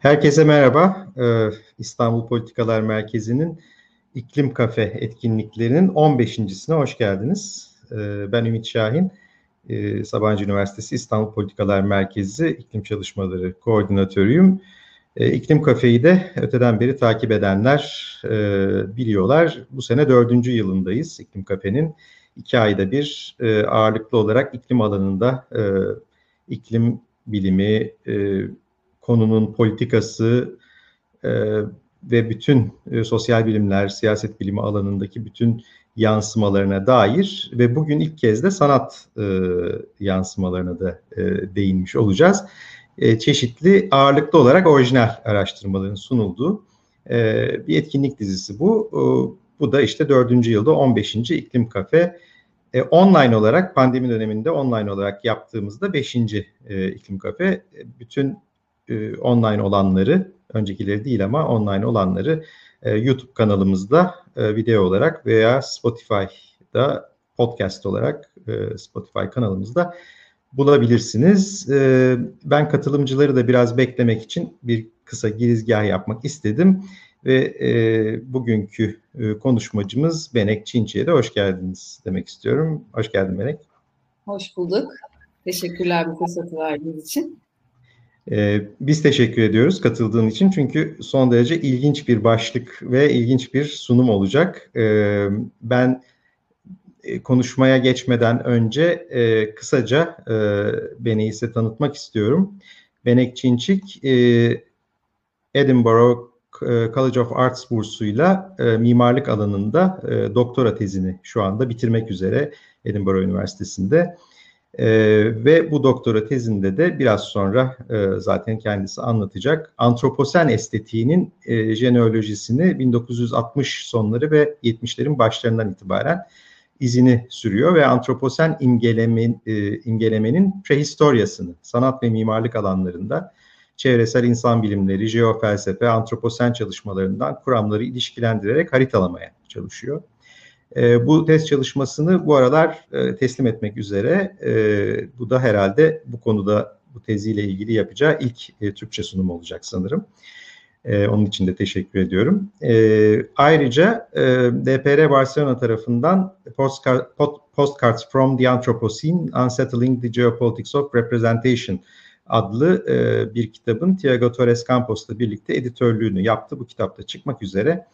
Herkese merhaba. Ee, İstanbul Politikalar Merkezi'nin İklim Kafe etkinliklerinin 15.sine hoş geldiniz. Ee, ben Ümit Şahin, ee, Sabancı Üniversitesi İstanbul Politikalar Merkezi İklim Çalışmaları Koordinatörüyüm. İklim Kafe'yi de öteden beri takip edenler e, biliyorlar. Bu sene dördüncü yılındayız İklim Kafe'nin. iki ayda bir e, ağırlıklı olarak iklim alanında e, iklim bilimi, konunun politikası e, ve bütün e, sosyal bilimler, siyaset bilimi alanındaki bütün yansımalarına dair ve bugün ilk kez de sanat e, yansımalarına da e, değinmiş olacağız. E, çeşitli ağırlıklı olarak orijinal araştırmaların sunulduğu e, bir etkinlik dizisi bu. E, bu da işte dördüncü yılda 15. iklim kafe. E, online olarak pandemi döneminde online olarak yaptığımızda beşinci e, iklim kafe. E, bütün e, online olanları, öncekileri değil ama online olanları e, YouTube kanalımızda e, video olarak veya Spotify'da podcast olarak e, Spotify kanalımızda bulabilirsiniz. E, ben katılımcıları da biraz beklemek için bir kısa girizgah yapmak istedim ve e, bugünkü e, konuşmacımız Benek Çinçi'ye de hoş geldiniz demek istiyorum. Hoş geldin Benek. Hoş bulduk. Teşekkürler bu fırsatı verdiğiniz için. Ee, biz teşekkür ediyoruz katıldığın için çünkü son derece ilginç bir başlık ve ilginç bir sunum olacak. Ee, ben e, konuşmaya geçmeden önce e, kısaca e, beni ise tanıtmak istiyorum. Benek Çinçik, e, Edinburgh College of Arts bursuyla mimarlık alanında doktora tezini şu anda bitirmek üzere Edinburgh Üniversitesi'nde. E, ve bu doktora tezinde de biraz sonra e, zaten kendisi anlatacak. Antroposen estetiğinin e, jeneolojisini 1960 sonları ve 70'lerin başlarından itibaren izini sürüyor ve antroposen imgelemen, e, imgelemenin prehistoryasını sanat ve mimarlık alanlarında çevresel insan bilimleri, jeofelsefe, antroposen çalışmalarından kuramları ilişkilendirerek haritalamaya çalışıyor. E, bu test çalışmasını bu aralar e, teslim etmek üzere. E, bu da herhalde bu konuda bu teziyle ilgili yapacağı ilk e, Türkçe sunum olacak sanırım. E, onun için de teşekkür ediyorum. E, ayrıca e, DPR Barcelona tarafından Postcard, Postcards from the Anthropocene, Unsettling the Geopolitics of Representation adlı e, bir kitabın Tiago Torres Campos'la birlikte editörlüğünü yaptı. Bu kitapta çıkmak üzere. E,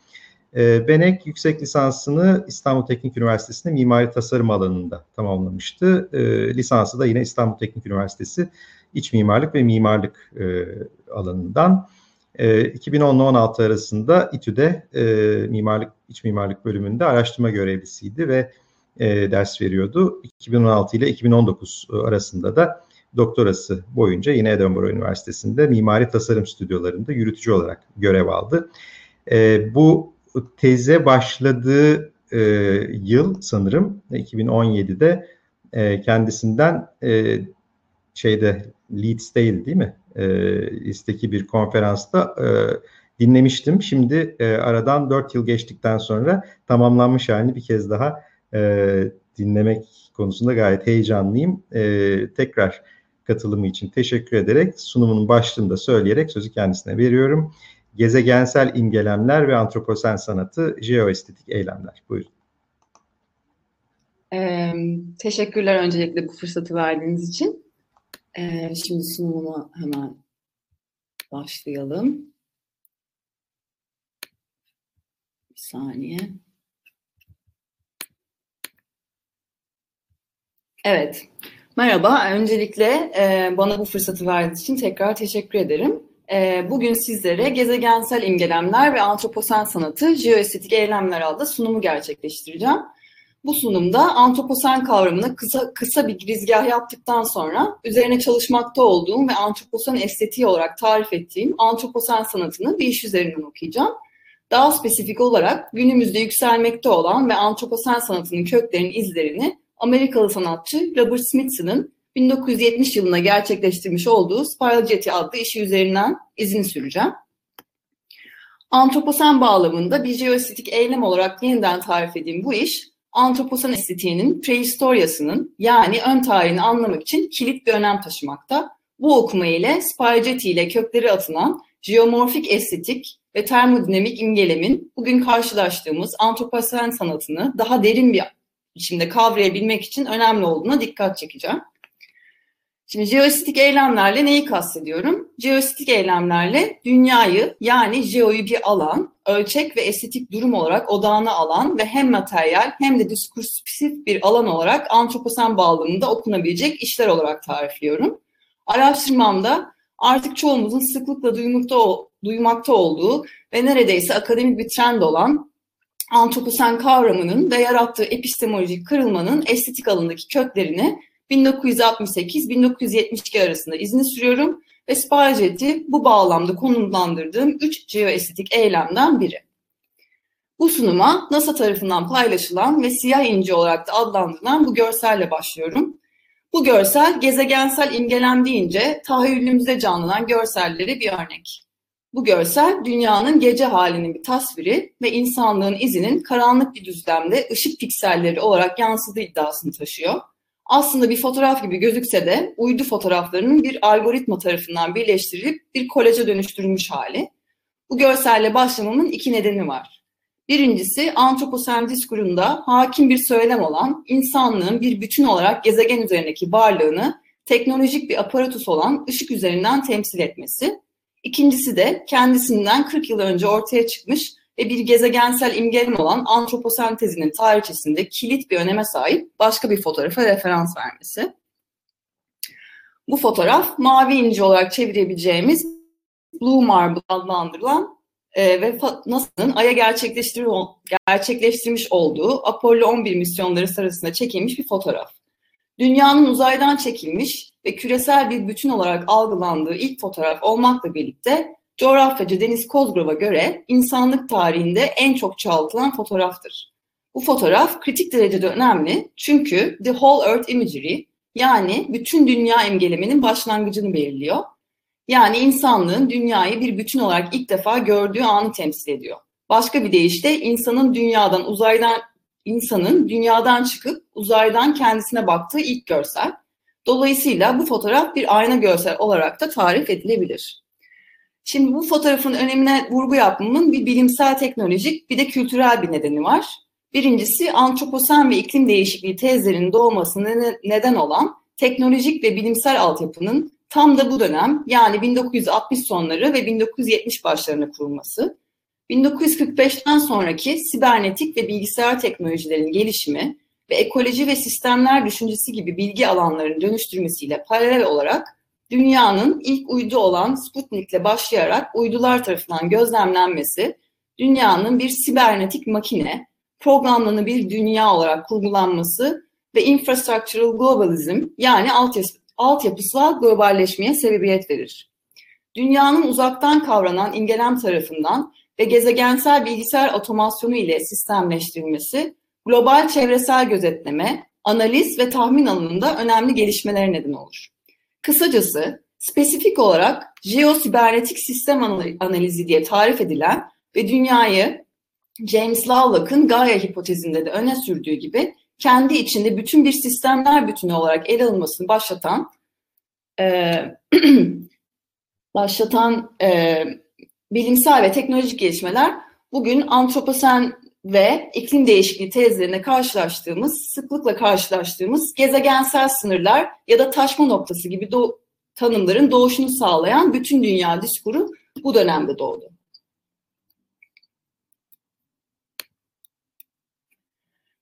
Benek yüksek lisansını İstanbul Teknik Üniversitesi'nde mimari tasarım alanında tamamlamıştı. E, lisansı da yine İstanbul Teknik Üniversitesi İç Mimarlık ve Mimarlık e, alanından. E, 2010 16 arasında İTÜ'de e, mimarlık iç mimarlık bölümünde araştırma görevlisiydi ve e, ders veriyordu. 2016 ile 2019 arasında da doktorası boyunca yine Edinburgh Üniversitesi'nde mimari tasarım stüdyolarında yürütücü olarak görev aldı. E, bu teze başladığı e, yıl sanırım 2017'de e, kendisinden e, şeyde Leeds'teydi değil mi? E, Leeds'teki bir konferansta e, dinlemiştim. Şimdi e, aradan 4 yıl geçtikten sonra tamamlanmış halini bir kez daha e, dinlemek konusunda gayet heyecanlıyım. E, tekrar katılımı için teşekkür ederek sunumunun başlığında söyleyerek sözü kendisine veriyorum gezegensel imgelemler ve antroposen sanatı, jeoestetik eylemler. Buyurun. Ee, teşekkürler öncelikle bu fırsatı verdiğiniz için. Ee, şimdi sunumuma hemen başlayalım. Bir saniye. Evet. Merhaba. Öncelikle e, bana bu fırsatı verdiğiniz için tekrar teşekkür ederim. Ee, bugün sizlere gezegensel imgelemler ve antroposen sanatı, jeoestetik eylemler adlı sunumu gerçekleştireceğim. Bu sunumda antroposen kavramını kısa, kısa bir girizgah yaptıktan sonra üzerine çalışmakta olduğum ve antroposen estetiği olarak tarif ettiğim antroposen sanatını bir iş üzerinden okuyacağım. Daha spesifik olarak günümüzde yükselmekte olan ve antroposen sanatının köklerinin izlerini Amerikalı sanatçı Robert Smithson'ın 1970 yılında gerçekleştirmiş olduğu Spiral Jetty adlı işi üzerinden izin süreceğim. Antroposen bağlamında bir jeoestetik eylem olarak yeniden tarif edeyim bu iş, antroposen estetiğinin prehistoryasının yani ön tarihini anlamak için kilit bir önem taşımakta. Bu okuma ile Spiral Jetty ile kökleri atılan jeomorfik estetik ve termodinamik imgelemin bugün karşılaştığımız antroposen sanatını daha derin bir biçimde kavrayabilmek için önemli olduğuna dikkat çekeceğim. Şimdi jeoestetik eylemlerle neyi kastediyorum? Jeoestetik eylemlerle dünyayı yani jeoyu bir alan, ölçek ve estetik durum olarak odağına alan ve hem materyal hem de diskursif bir alan olarak antroposen bağlamında okunabilecek işler olarak tarifliyorum. Araştırmamda artık çoğumuzun sıklıkla duymakta, duymakta olduğu ve neredeyse akademik bir trend olan antroposen kavramının ve yarattığı epistemolojik kırılmanın estetik alanındaki köklerini 1968-1972 arasında izni sürüyorum ve Spaget'i bu bağlamda konumlandırdığım 3 geoestetik eylemden biri. Bu sunuma NASA tarafından paylaşılan ve siyah inci olarak da adlandırılan bu görselle başlıyorum. Bu görsel gezegensel imgelem deyince tahayyülümüzde canlanan görsellere bir örnek. Bu görsel dünyanın gece halinin bir tasviri ve insanlığın izinin karanlık bir düzlemde ışık pikselleri olarak yansıdığı iddiasını taşıyor aslında bir fotoğraf gibi gözükse de uydu fotoğraflarının bir algoritma tarafından birleştirilip bir kolaja dönüştürülmüş hali. Bu görselle başlamamın iki nedeni var. Birincisi antroposen diskurunda hakim bir söylem olan insanlığın bir bütün olarak gezegen üzerindeki varlığını teknolojik bir aparatus olan ışık üzerinden temsil etmesi. İkincisi de kendisinden 40 yıl önce ortaya çıkmış ve bir gezegensel imgelem olan antroposentezinin tarihçesinde kilit bir öneme sahip başka bir fotoğrafa referans vermesi. Bu fotoğraf mavi inci olarak çevirebileceğimiz Blue Marble adlandırılan e, ve NASA'nın Ay'a gerçekleştirmiş olduğu Apollo 11 misyonları sırasında çekilmiş bir fotoğraf. Dünyanın uzaydan çekilmiş ve küresel bir bütün olarak algılandığı ilk fotoğraf olmakla birlikte Coğrafyacı Deniz Kozgrov'a göre insanlık tarihinde en çok çoğaltılan fotoğraftır. Bu fotoğraf kritik derecede önemli çünkü The Whole Earth Imagery yani bütün dünya imgeleminin başlangıcını belirliyor. Yani insanlığın dünyayı bir bütün olarak ilk defa gördüğü anı temsil ediyor. Başka bir deyişle insanın dünyadan uzaydan insanın dünyadan çıkıp uzaydan kendisine baktığı ilk görsel. Dolayısıyla bu fotoğraf bir ayna görsel olarak da tarif edilebilir. Şimdi bu fotoğrafın önemine vurgu yapmamın bir bilimsel, teknolojik bir de kültürel bir nedeni var. Birincisi antroposen ve iklim değişikliği tezlerinin doğmasına neden olan teknolojik ve bilimsel altyapının tam da bu dönem yani 1960 sonları ve 1970 başlarına kurulması. 1945'ten sonraki sibernetik ve bilgisayar teknolojilerin gelişimi ve ekoloji ve sistemler düşüncesi gibi bilgi alanlarının dönüştürmesiyle paralel olarak dünyanın ilk uydu olan Sputnik'le başlayarak uydular tarafından gözlemlenmesi, dünyanın bir sibernetik makine, programlanı bir dünya olarak kurgulanması ve infrastructural globalism yani altyapısal globalleşmeye sebebiyet verir. Dünyanın uzaktan kavranan imgelem tarafından ve gezegensel bilgisayar otomasyonu ile sistemleştirilmesi, global çevresel gözetleme, analiz ve tahmin alanında önemli gelişmelere neden olur. Kısacası spesifik olarak jeosibernetik sistem analizi diye tarif edilen ve dünyayı James Lovelock'ın Gaia hipotezinde de öne sürdüğü gibi kendi içinde bütün bir sistemler bütünü olarak ele alınmasını başlatan e, başlatan e, bilimsel ve teknolojik gelişmeler bugün antroposen ve iklim değişikliği tezlerine karşılaştığımız, sıklıkla karşılaştığımız gezegensel sınırlar ya da taşma noktası gibi do tanımların doğuşunu sağlayan bütün dünya diskuru bu dönemde doğdu.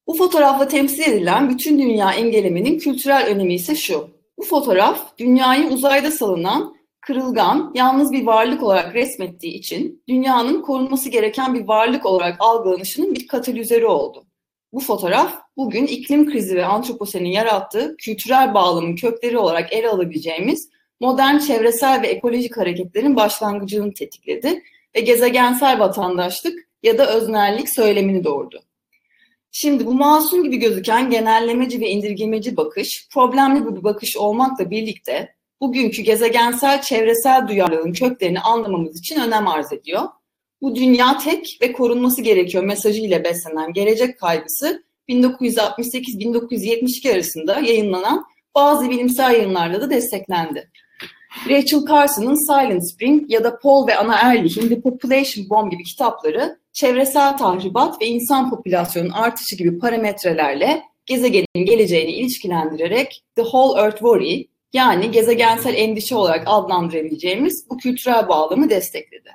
Bu fotoğrafla temsil edilen bütün dünya engeleminin kültürel önemi ise şu. Bu fotoğraf dünyayı uzayda salınan kırılgan, yalnız bir varlık olarak resmettiği için dünyanın korunması gereken bir varlık olarak algılanışının bir katalizörü oldu. Bu fotoğraf bugün iklim krizi ve antroposenin yarattığı kültürel bağlamın kökleri olarak ele alabileceğimiz modern çevresel ve ekolojik hareketlerin başlangıcını tetikledi ve gezegensel vatandaşlık ya da öznellik söylemini doğurdu. Şimdi bu masum gibi gözüken genellemeci ve indirgemeci bakış, problemli bir bakış olmakla birlikte bugünkü gezegensel çevresel duyarlılığın köklerini anlamamız için önem arz ediyor. Bu dünya tek ve korunması gerekiyor mesajı ile beslenen gelecek kaygısı 1968-1972 arasında yayınlanan bazı bilimsel yayınlarla da desteklendi. Rachel Carson'ın Silent Spring ya da Paul ve Anna Ehrlich'in The Population Bomb gibi kitapları çevresel tahribat ve insan popülasyonun artışı gibi parametrelerle gezegenin geleceğini ilişkilendirerek The Whole Earth Worry yani gezegensel endişe olarak adlandırabileceğimiz bu kültürel bağlamı destekledi.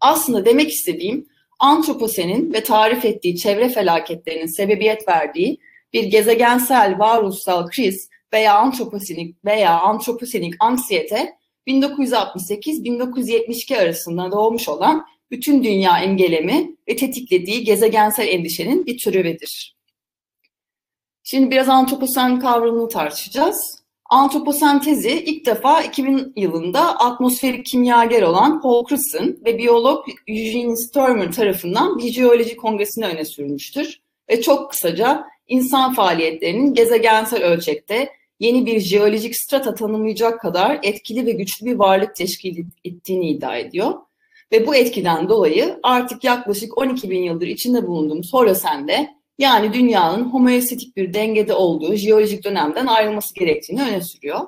Aslında demek istediğim antroposenin ve tarif ettiği çevre felaketlerinin sebebiyet verdiği bir gezegensel varoluşsal kriz veya antroposenik veya antroposenik anksiyete 1968-1972 arasında doğmuş olan bütün dünya engelemi ve tetiklediği gezegensel endişenin bir türevidir. Şimdi biraz antroposen kavramını tartışacağız. Antroposen tezi ilk defa 2000 yılında atmosferik kimyager olan Paul Crutzen ve biyolog Eugene Sturmer tarafından bir jeoloji kongresine öne sürülmüştür. Ve çok kısaca insan faaliyetlerinin gezegensel ölçekte yeni bir jeolojik strata tanımlayacak kadar etkili ve güçlü bir varlık teşkil ettiğini iddia ediyor. Ve bu etkiden dolayı artık yaklaşık 12 bin yıldır içinde bulunduğumuz Holosen'de yani dünyanın homoestetik bir dengede olduğu jeolojik dönemden ayrılması gerektiğini öne sürüyor.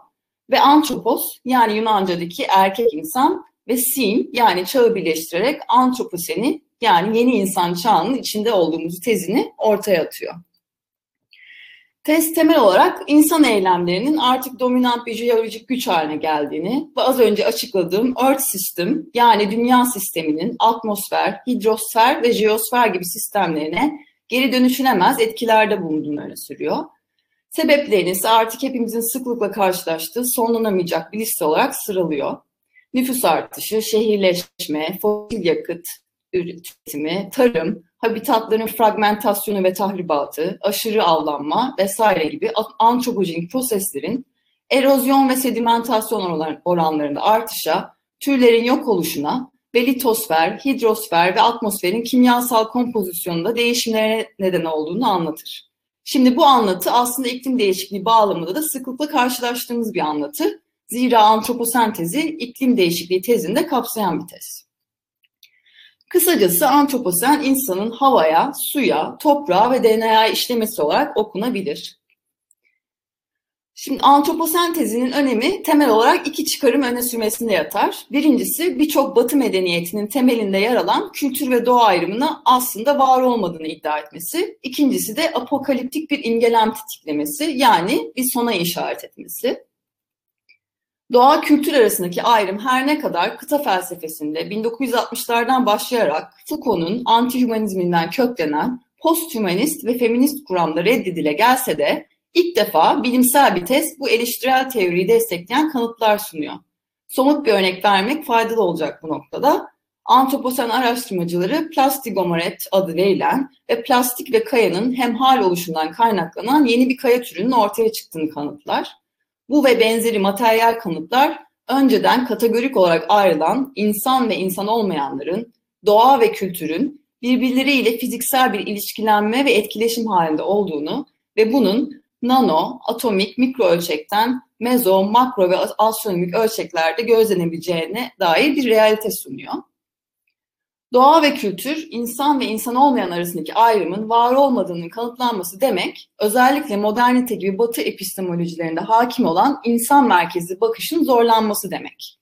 Ve antropos yani Yunanca'daki erkek insan ve sin yani çağı birleştirerek antroposeni yani yeni insan çağının içinde olduğumuz tezini ortaya atıyor. Test temel olarak insan eylemlerinin artık dominant bir jeolojik güç haline geldiğini ve az önce açıkladığım Earth System yani dünya sisteminin atmosfer, hidrosfer ve jeosfer gibi sistemlerine geri dönüşülemez etkilerde bulunduğunu sürüyor. Sebeplerini ise artık hepimizin sıklıkla karşılaştığı sonlanamayacak bir liste olarak sıralıyor. Nüfus artışı, şehirleşme, fosil yakıt üretimi, tarım, habitatların fragmentasyonu ve tahribatı, aşırı avlanma vesaire gibi antropojenik proseslerin erozyon ve sedimentasyon oranlarında artışa, türlerin yok oluşuna ve litosfer, hidrosfer ve atmosferin kimyasal kompozisyonunda değişimlere neden olduğunu anlatır. Şimdi bu anlatı aslında iklim değişikliği bağlamında da sıklıkla karşılaştığımız bir anlatı. Zira antroposentezi iklim değişikliği tezinde kapsayan bir tez. Kısacası antroposen insanın havaya, suya, toprağa ve DNA'ya işlemesi olarak okunabilir. Şimdi antroposentezinin önemi temel olarak iki çıkarım öne sürmesinde yatar. Birincisi birçok batı medeniyetinin temelinde yer alan kültür ve doğa ayrımına aslında var olmadığını iddia etmesi. İkincisi de apokaliptik bir imgelem tetiklemesi yani bir sona işaret etmesi. Doğa kültür arasındaki ayrım her ne kadar kıta felsefesinde 1960'lardan başlayarak Foucault'un anti-hümanizminden köklenen post-hümanist ve feminist kuramda reddedile gelse de ilk defa bilimsel bir test bu eleştirel teoriyi destekleyen kanıtlar sunuyor. Somut bir örnek vermek faydalı olacak bu noktada. Antroposen araştırmacıları plastigomoret adı verilen ve plastik ve kayanın hemhal oluşundan kaynaklanan yeni bir kaya türünün ortaya çıktığını kanıtlar. Bu ve benzeri materyal kanıtlar önceden kategorik olarak ayrılan insan ve insan olmayanların, doğa ve kültürün birbirleriyle fiziksel bir ilişkilenme ve etkileşim halinde olduğunu ve bunun nano, atomik, mikro ölçekten mezo, makro ve astronomik ölçeklerde gözlenebileceğine dair bir realite sunuyor. Doğa ve kültür, insan ve insan olmayan arasındaki ayrımın var olmadığının kanıtlanması demek, özellikle modernite gibi batı epistemolojilerinde hakim olan insan merkezli bakışın zorlanması demek.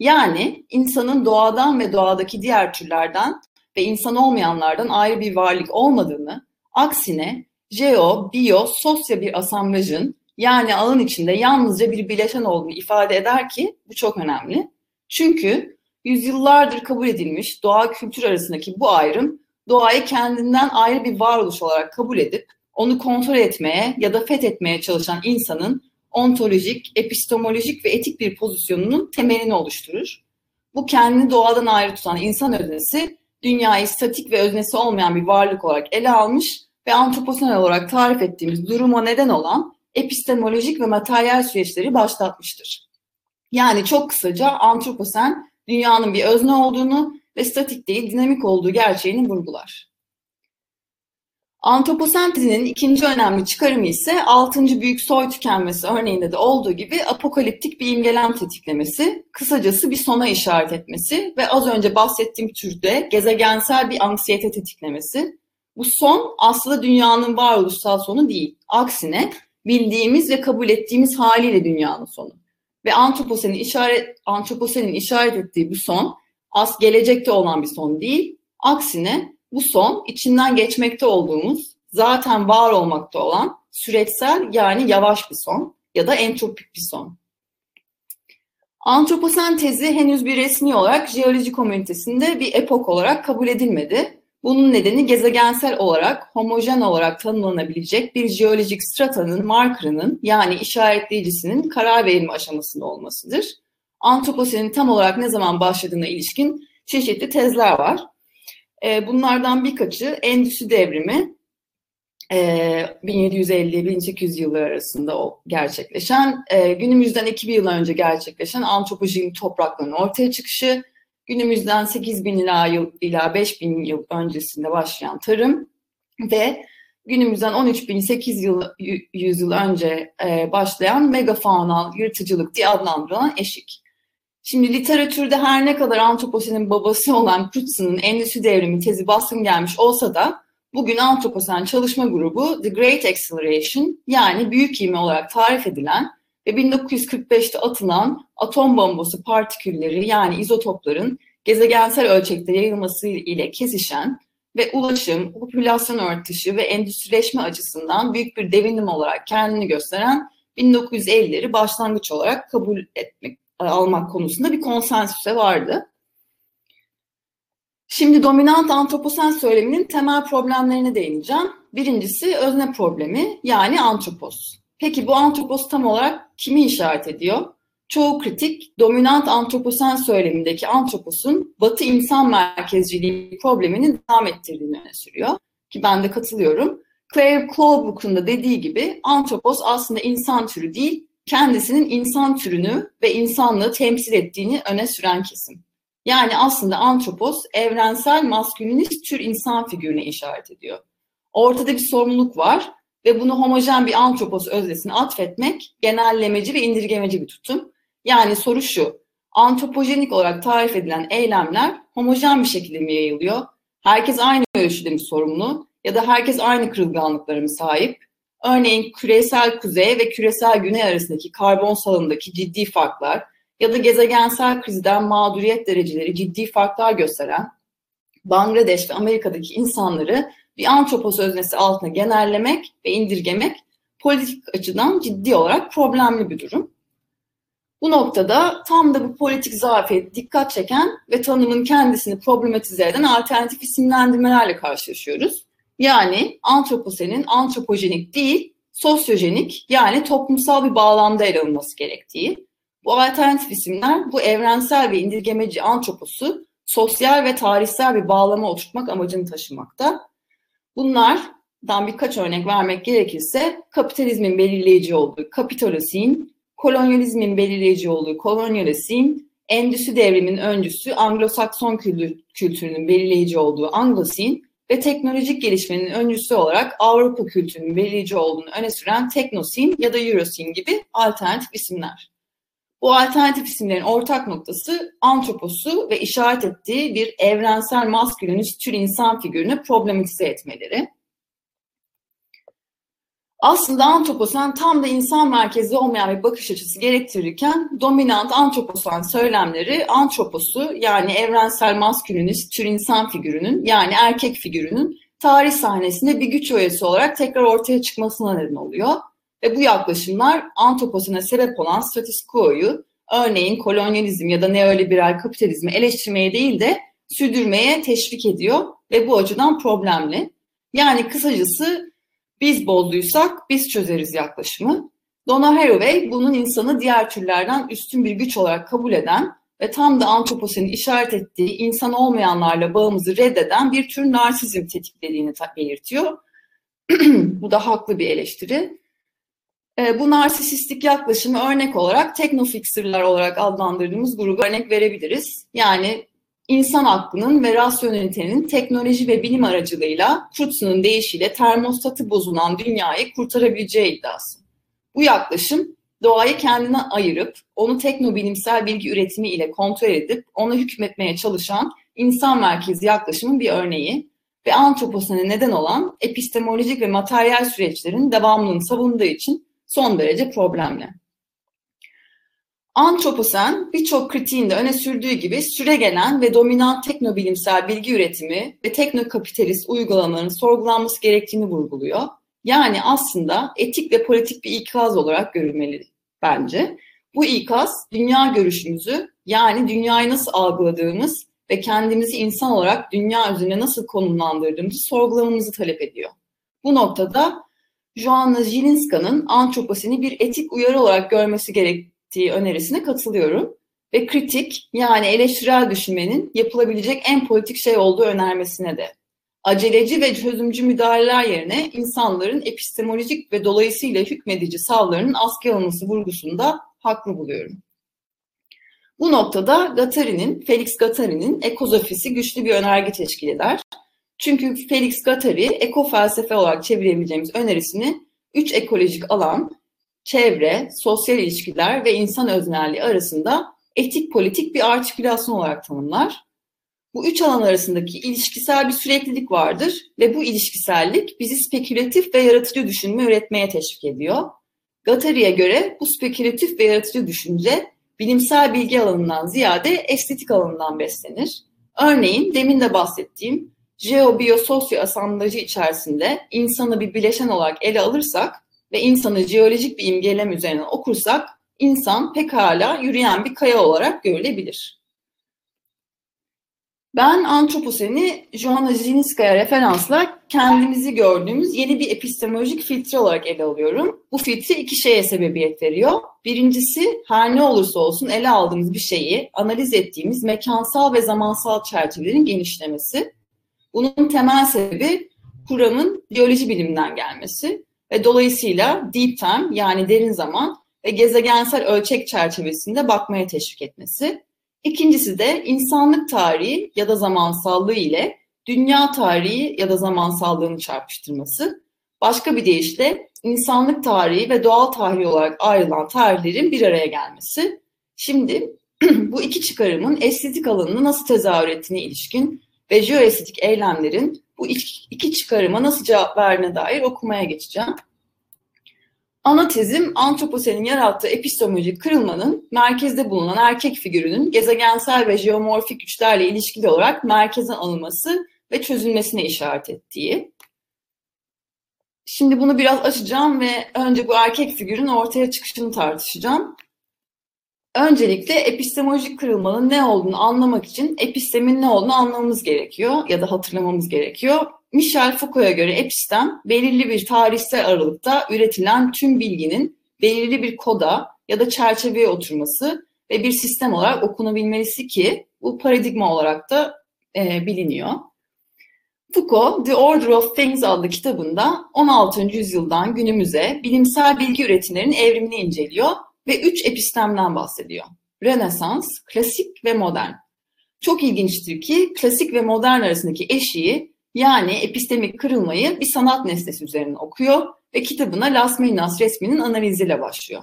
Yani insanın doğadan ve doğadaki diğer türlerden ve insan olmayanlardan ayrı bir varlık olmadığını, aksine jeo, biyo, sosya bir asamblajın yani alan içinde yalnızca bir bileşen olduğunu ifade eder ki bu çok önemli. Çünkü yüzyıllardır kabul edilmiş doğa kültür arasındaki bu ayrım doğayı kendinden ayrı bir varoluş olarak kabul edip onu kontrol etmeye ya da fethetmeye çalışan insanın ontolojik, epistemolojik ve etik bir pozisyonunun temelini oluşturur. Bu kendini doğadan ayrı tutan insan öznesi dünyayı statik ve öznesi olmayan bir varlık olarak ele almış ve antroposenal olarak tarif ettiğimiz duruma neden olan epistemolojik ve materyal süreçleri başlatmıştır. Yani çok kısaca antroposen dünyanın bir özne olduğunu ve statik değil dinamik olduğu gerçeğini vurgular. Antroposentezinin ikinci önemli çıkarımı ise 6. büyük soy tükenmesi örneğinde de olduğu gibi apokaliptik bir imgelem tetiklemesi, kısacası bir sona işaret etmesi ve az önce bahsettiğim türde gezegensel bir anksiyete tetiklemesi. Bu son aslında dünyanın varoluşsal sonu değil. Aksine bildiğimiz ve kabul ettiğimiz haliyle dünyanın sonu. Ve antroposenin işaret antroposenin işaret ettiği bu son az gelecekte olan bir son değil. Aksine bu son içinden geçmekte olduğumuz, zaten var olmakta olan süreçsel yani yavaş bir son ya da entropik bir son. Antroposen tezi henüz bir resmi olarak jeoloji komünitesinde bir epok olarak kabul edilmedi. Bunun nedeni gezegensel olarak homojen olarak tanımlanabilecek bir jeolojik stratanın markerının yani işaretleyicisinin karar verilme aşamasında olmasıdır. Antroposenin tam olarak ne zaman başladığına ilişkin çeşitli tezler var. Ee, bunlardan birkaçı endüstri devrimi, 1750-1800 e, yılları arasında gerçekleşen, e, günümüzden 2000 yıl önce gerçekleşen antropojik toprakların ortaya çıkışı, günümüzden 8000 ila yıl ila 5000 yıl öncesinde başlayan tarım ve günümüzden 13.008 yıl, yüzyıl önce e, başlayan megafaunal yırtıcılık diye adlandırılan eşik. Şimdi literatürde her ne kadar antroposenin babası olan Crutz'un endüstri devrimi tezi baskın gelmiş olsa da bugün antroposen çalışma grubu The Great Acceleration yani büyük ivme olarak tarif edilen ve 1945'te atılan atom bombası partikülleri yani izotopların gezegensel ölçekte yayılması ile kesişen ve ulaşım, popülasyon artışı ve endüstrileşme açısından büyük bir devinim olarak kendini gösteren 1950'leri başlangıç olarak kabul etmek almak konusunda bir konsensüse vardı. Şimdi dominant antroposen söyleminin temel problemlerine değineceğim. Birincisi özne problemi yani antropos. Peki bu antropos tam olarak kimi işaret ediyor? Çoğu kritik dominant antroposen söylemindeki antroposun batı insan merkezciliği problemini devam ettirdiğini öne sürüyor. Ki ben de katılıyorum. Claire Clawbrook'un da dediği gibi antropos aslında insan türü değil, kendisinin insan türünü ve insanlığı temsil ettiğini öne süren kesim. Yani aslında antropos evrensel maskülinist tür insan figürüne işaret ediyor. Ortada bir sorumluluk var ve bunu homojen bir antropos öznesine atfetmek genellemeci ve indirgemeci bir tutum. Yani soru şu, antropojenik olarak tarif edilen eylemler homojen bir şekilde mi yayılıyor? Herkes aynı ölçüde mi sorumlu? Ya da herkes aynı kırılganlıklara mı sahip? Örneğin küresel kuzey ve küresel güney arasındaki karbon salındaki ciddi farklar ya da gezegensel krizden mağduriyet dereceleri ciddi farklar gösteren Bangladeş ve Amerika'daki insanları bir antropos öznesi altına genellemek ve indirgemek politik açıdan ciddi olarak problemli bir durum. Bu noktada tam da bu politik zafiyet dikkat çeken ve tanımın kendisini problematize eden alternatif isimlendirmelerle karşılaşıyoruz. Yani antroposenin antropojenik değil, sosyojenik yani toplumsal bir bağlamda ele alınması gerektiği. Bu alternatif isimler bu evrensel ve indirgemeci antroposu sosyal ve tarihsel bir bağlama oturtmak amacını taşımakta. Bunlardan birkaç örnek vermek gerekirse kapitalizmin belirleyici olduğu kapitalosin, kolonyalizmin belirleyici olduğu kolonyalisin, endüstri devrimin öncüsü Anglo-Sakson kültürünün belirleyici olduğu Anglosin ve teknolojik gelişmenin öncüsü olarak Avrupa kültürünün belirleyici olduğunu öne süren Teknosin ya da Eurosin gibi alternatif isimler. Bu alternatif isimlerin ortak noktası antroposu ve işaret ettiği bir evrensel maskülenist tür insan figürünü problematize etmeleri. Aslında antroposen tam da insan merkezli olmayan bir bakış açısı gerektirirken dominant antroposen söylemleri antroposu yani evrensel maskülenist tür insan figürünün yani erkek figürünün tarih sahnesinde bir güç öğesi olarak tekrar ortaya çıkmasına neden oluyor. Ve bu yaklaşımlar antroposene sebep olan status quo'yu örneğin kolonyalizm ya da neoliberal kapitalizmi eleştirmeye değil de sürdürmeye teşvik ediyor ve bu açıdan problemli. Yani kısacası biz bozduysak biz çözeriz yaklaşımı. Donna Haraway bunun insanı diğer türlerden üstün bir güç olarak kabul eden ve tam da antroposenin işaret ettiği insan olmayanlarla bağımızı reddeden bir tür narsizm tetiklediğini belirtiyor. bu da haklı bir eleştiri. E, bu narsisistik yaklaşımı örnek olarak teknofixerler olarak adlandırdığımız grubu örnek verebiliriz. Yani insan aklının ve rasyonelitenin teknoloji ve bilim aracılığıyla Crutz'un deyişiyle termostatı bozulan dünyayı kurtarabileceği iddiası. Bu yaklaşım doğayı kendine ayırıp onu teknobilimsel bilgi üretimi ile kontrol edip ona hükmetmeye çalışan insan merkezi yaklaşımın bir örneği ve antroposene neden olan epistemolojik ve materyal süreçlerin devamlılığını savunduğu için son derece problemli. Antroposen birçok kritiğinde öne sürdüğü gibi süre gelen ve dominant teknobilimsel bilgi üretimi ve teknokapitalist uygulamaların sorgulanması gerektiğini vurguluyor. Yani aslında etik ve politik bir ikaz olarak görülmeli bence. Bu ikaz dünya görüşümüzü yani dünyayı nasıl algıladığımız ve kendimizi insan olarak dünya üzerine nasıl konumlandırdığımızı sorgulamamızı talep ediyor. Bu noktada Joanna Zilinska'nın antroposeni bir etik uyarı olarak görmesi gerektiği önerisine katılıyorum ve kritik yani eleştirel düşünmenin yapılabilecek en politik şey olduğu önermesine de. Aceleci ve çözümcü müdahaleler yerine insanların epistemolojik ve dolayısıyla hükmedici savlarının askıya alınması vurgusunda haklı buluyorum. Bu noktada Gattari'nin, Felix Gattari'nin ekozofisi güçlü bir önerge teşkil eder. Çünkü Felix Gattari eko felsefe olarak çevirebileceğimiz önerisini üç ekolojik alan, çevre, sosyal ilişkiler ve insan öznelliği arasında etik politik bir artikülasyon olarak tanımlar. Bu üç alan arasındaki ilişkisel bir süreklilik vardır ve bu ilişkisellik bizi spekülatif ve yaratıcı düşünme üretmeye teşvik ediyor. Gattari'ye göre bu spekülatif ve yaratıcı düşünce bilimsel bilgi alanından ziyade estetik alanından beslenir. Örneğin demin de bahsettiğim jeobiyososyo asamblajı içerisinde insanı bir bileşen olarak ele alırsak ve insanı jeolojik bir imgelem üzerinden okursak insan pekala yürüyen bir kaya olarak görülebilir. Ben antroposeni Joanna Zininskaya referansla kendimizi gördüğümüz yeni bir epistemolojik filtre olarak ele alıyorum. Bu filtre iki şeye sebebiyet veriyor. Birincisi her ne olursa olsun ele aldığımız bir şeyi analiz ettiğimiz mekansal ve zamansal çerçevelerin genişlemesi. Bunun temel sebebi kuramın biyoloji biliminden gelmesi ve dolayısıyla deep time yani derin zaman ve gezegensel ölçek çerçevesinde bakmaya teşvik etmesi. İkincisi de insanlık tarihi ya da zamansallığı ile dünya tarihi ya da zamansallığını çarpıştırması. Başka bir deyişle insanlık tarihi ve doğal tarihi olarak ayrılan tarihlerin bir araya gelmesi. Şimdi bu iki çıkarımın estetik alanını nasıl tezahür ettiğine ilişkin ve jeoestetik eylemlerin bu iki çıkarıma nasıl cevap verdiğine dair okumaya geçeceğim. Ana tezim antroposenin yarattığı epistemolojik kırılmanın merkezde bulunan erkek figürünün gezegensel ve jeomorfik güçlerle ilişkili olarak merkezden alınması ve çözülmesine işaret ettiği. Şimdi bunu biraz açacağım ve önce bu erkek figürün ortaya çıkışını tartışacağım. Öncelikle epistemolojik kırılmanın ne olduğunu anlamak için epistemin ne olduğunu anlamamız gerekiyor ya da hatırlamamız gerekiyor. Michel Foucault'a göre epistem belirli bir tarihsel aralıkta üretilen tüm bilginin belirli bir koda ya da çerçeveye oturması ve bir sistem olarak okunabilmesi ki bu paradigma olarak da e, biliniyor. Foucault, The Order of Things adlı kitabında 16. yüzyıldan günümüze bilimsel bilgi üretimlerinin evrimini inceliyor ve üç epistemden bahsediyor. Rönesans, klasik ve modern. Çok ilginçtir ki klasik ve modern arasındaki eşiği yani epistemik kırılmayı bir sanat nesnesi üzerinden okuyor ve kitabına Las Meninas resminin analiziyle başlıyor.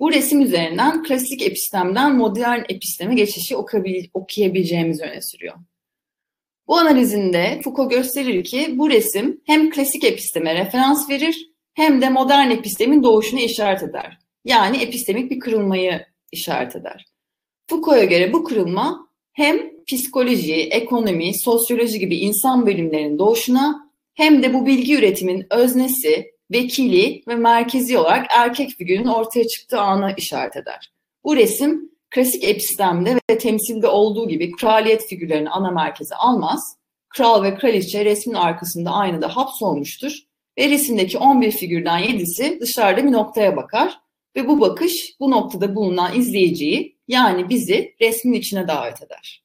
Bu resim üzerinden klasik epistemden modern episteme geçişi okuyabileceğimizi öne sürüyor. Bu analizinde Foucault gösterir ki bu resim hem klasik episteme referans verir hem de modern epistemin doğuşunu işaret eder. Yani epistemik bir kırılmayı işaret eder. Foucault'a göre bu kırılma hem psikoloji, ekonomi, sosyoloji gibi insan bölümlerinin doğuşuna hem de bu bilgi üretimin öznesi, vekili ve merkezi olarak erkek figürün ortaya çıktığı ana işaret eder. Bu resim klasik epistemde ve temsilde olduğu gibi kraliyet figürlerini ana merkeze almaz. Kral ve kraliçe resmin arkasında aynada hapsolmuştur ve resimdeki 11 figürden 7'si dışarıda bir noktaya bakar ve bu bakış bu noktada bulunan izleyiciyi yani bizi resmin içine davet eder.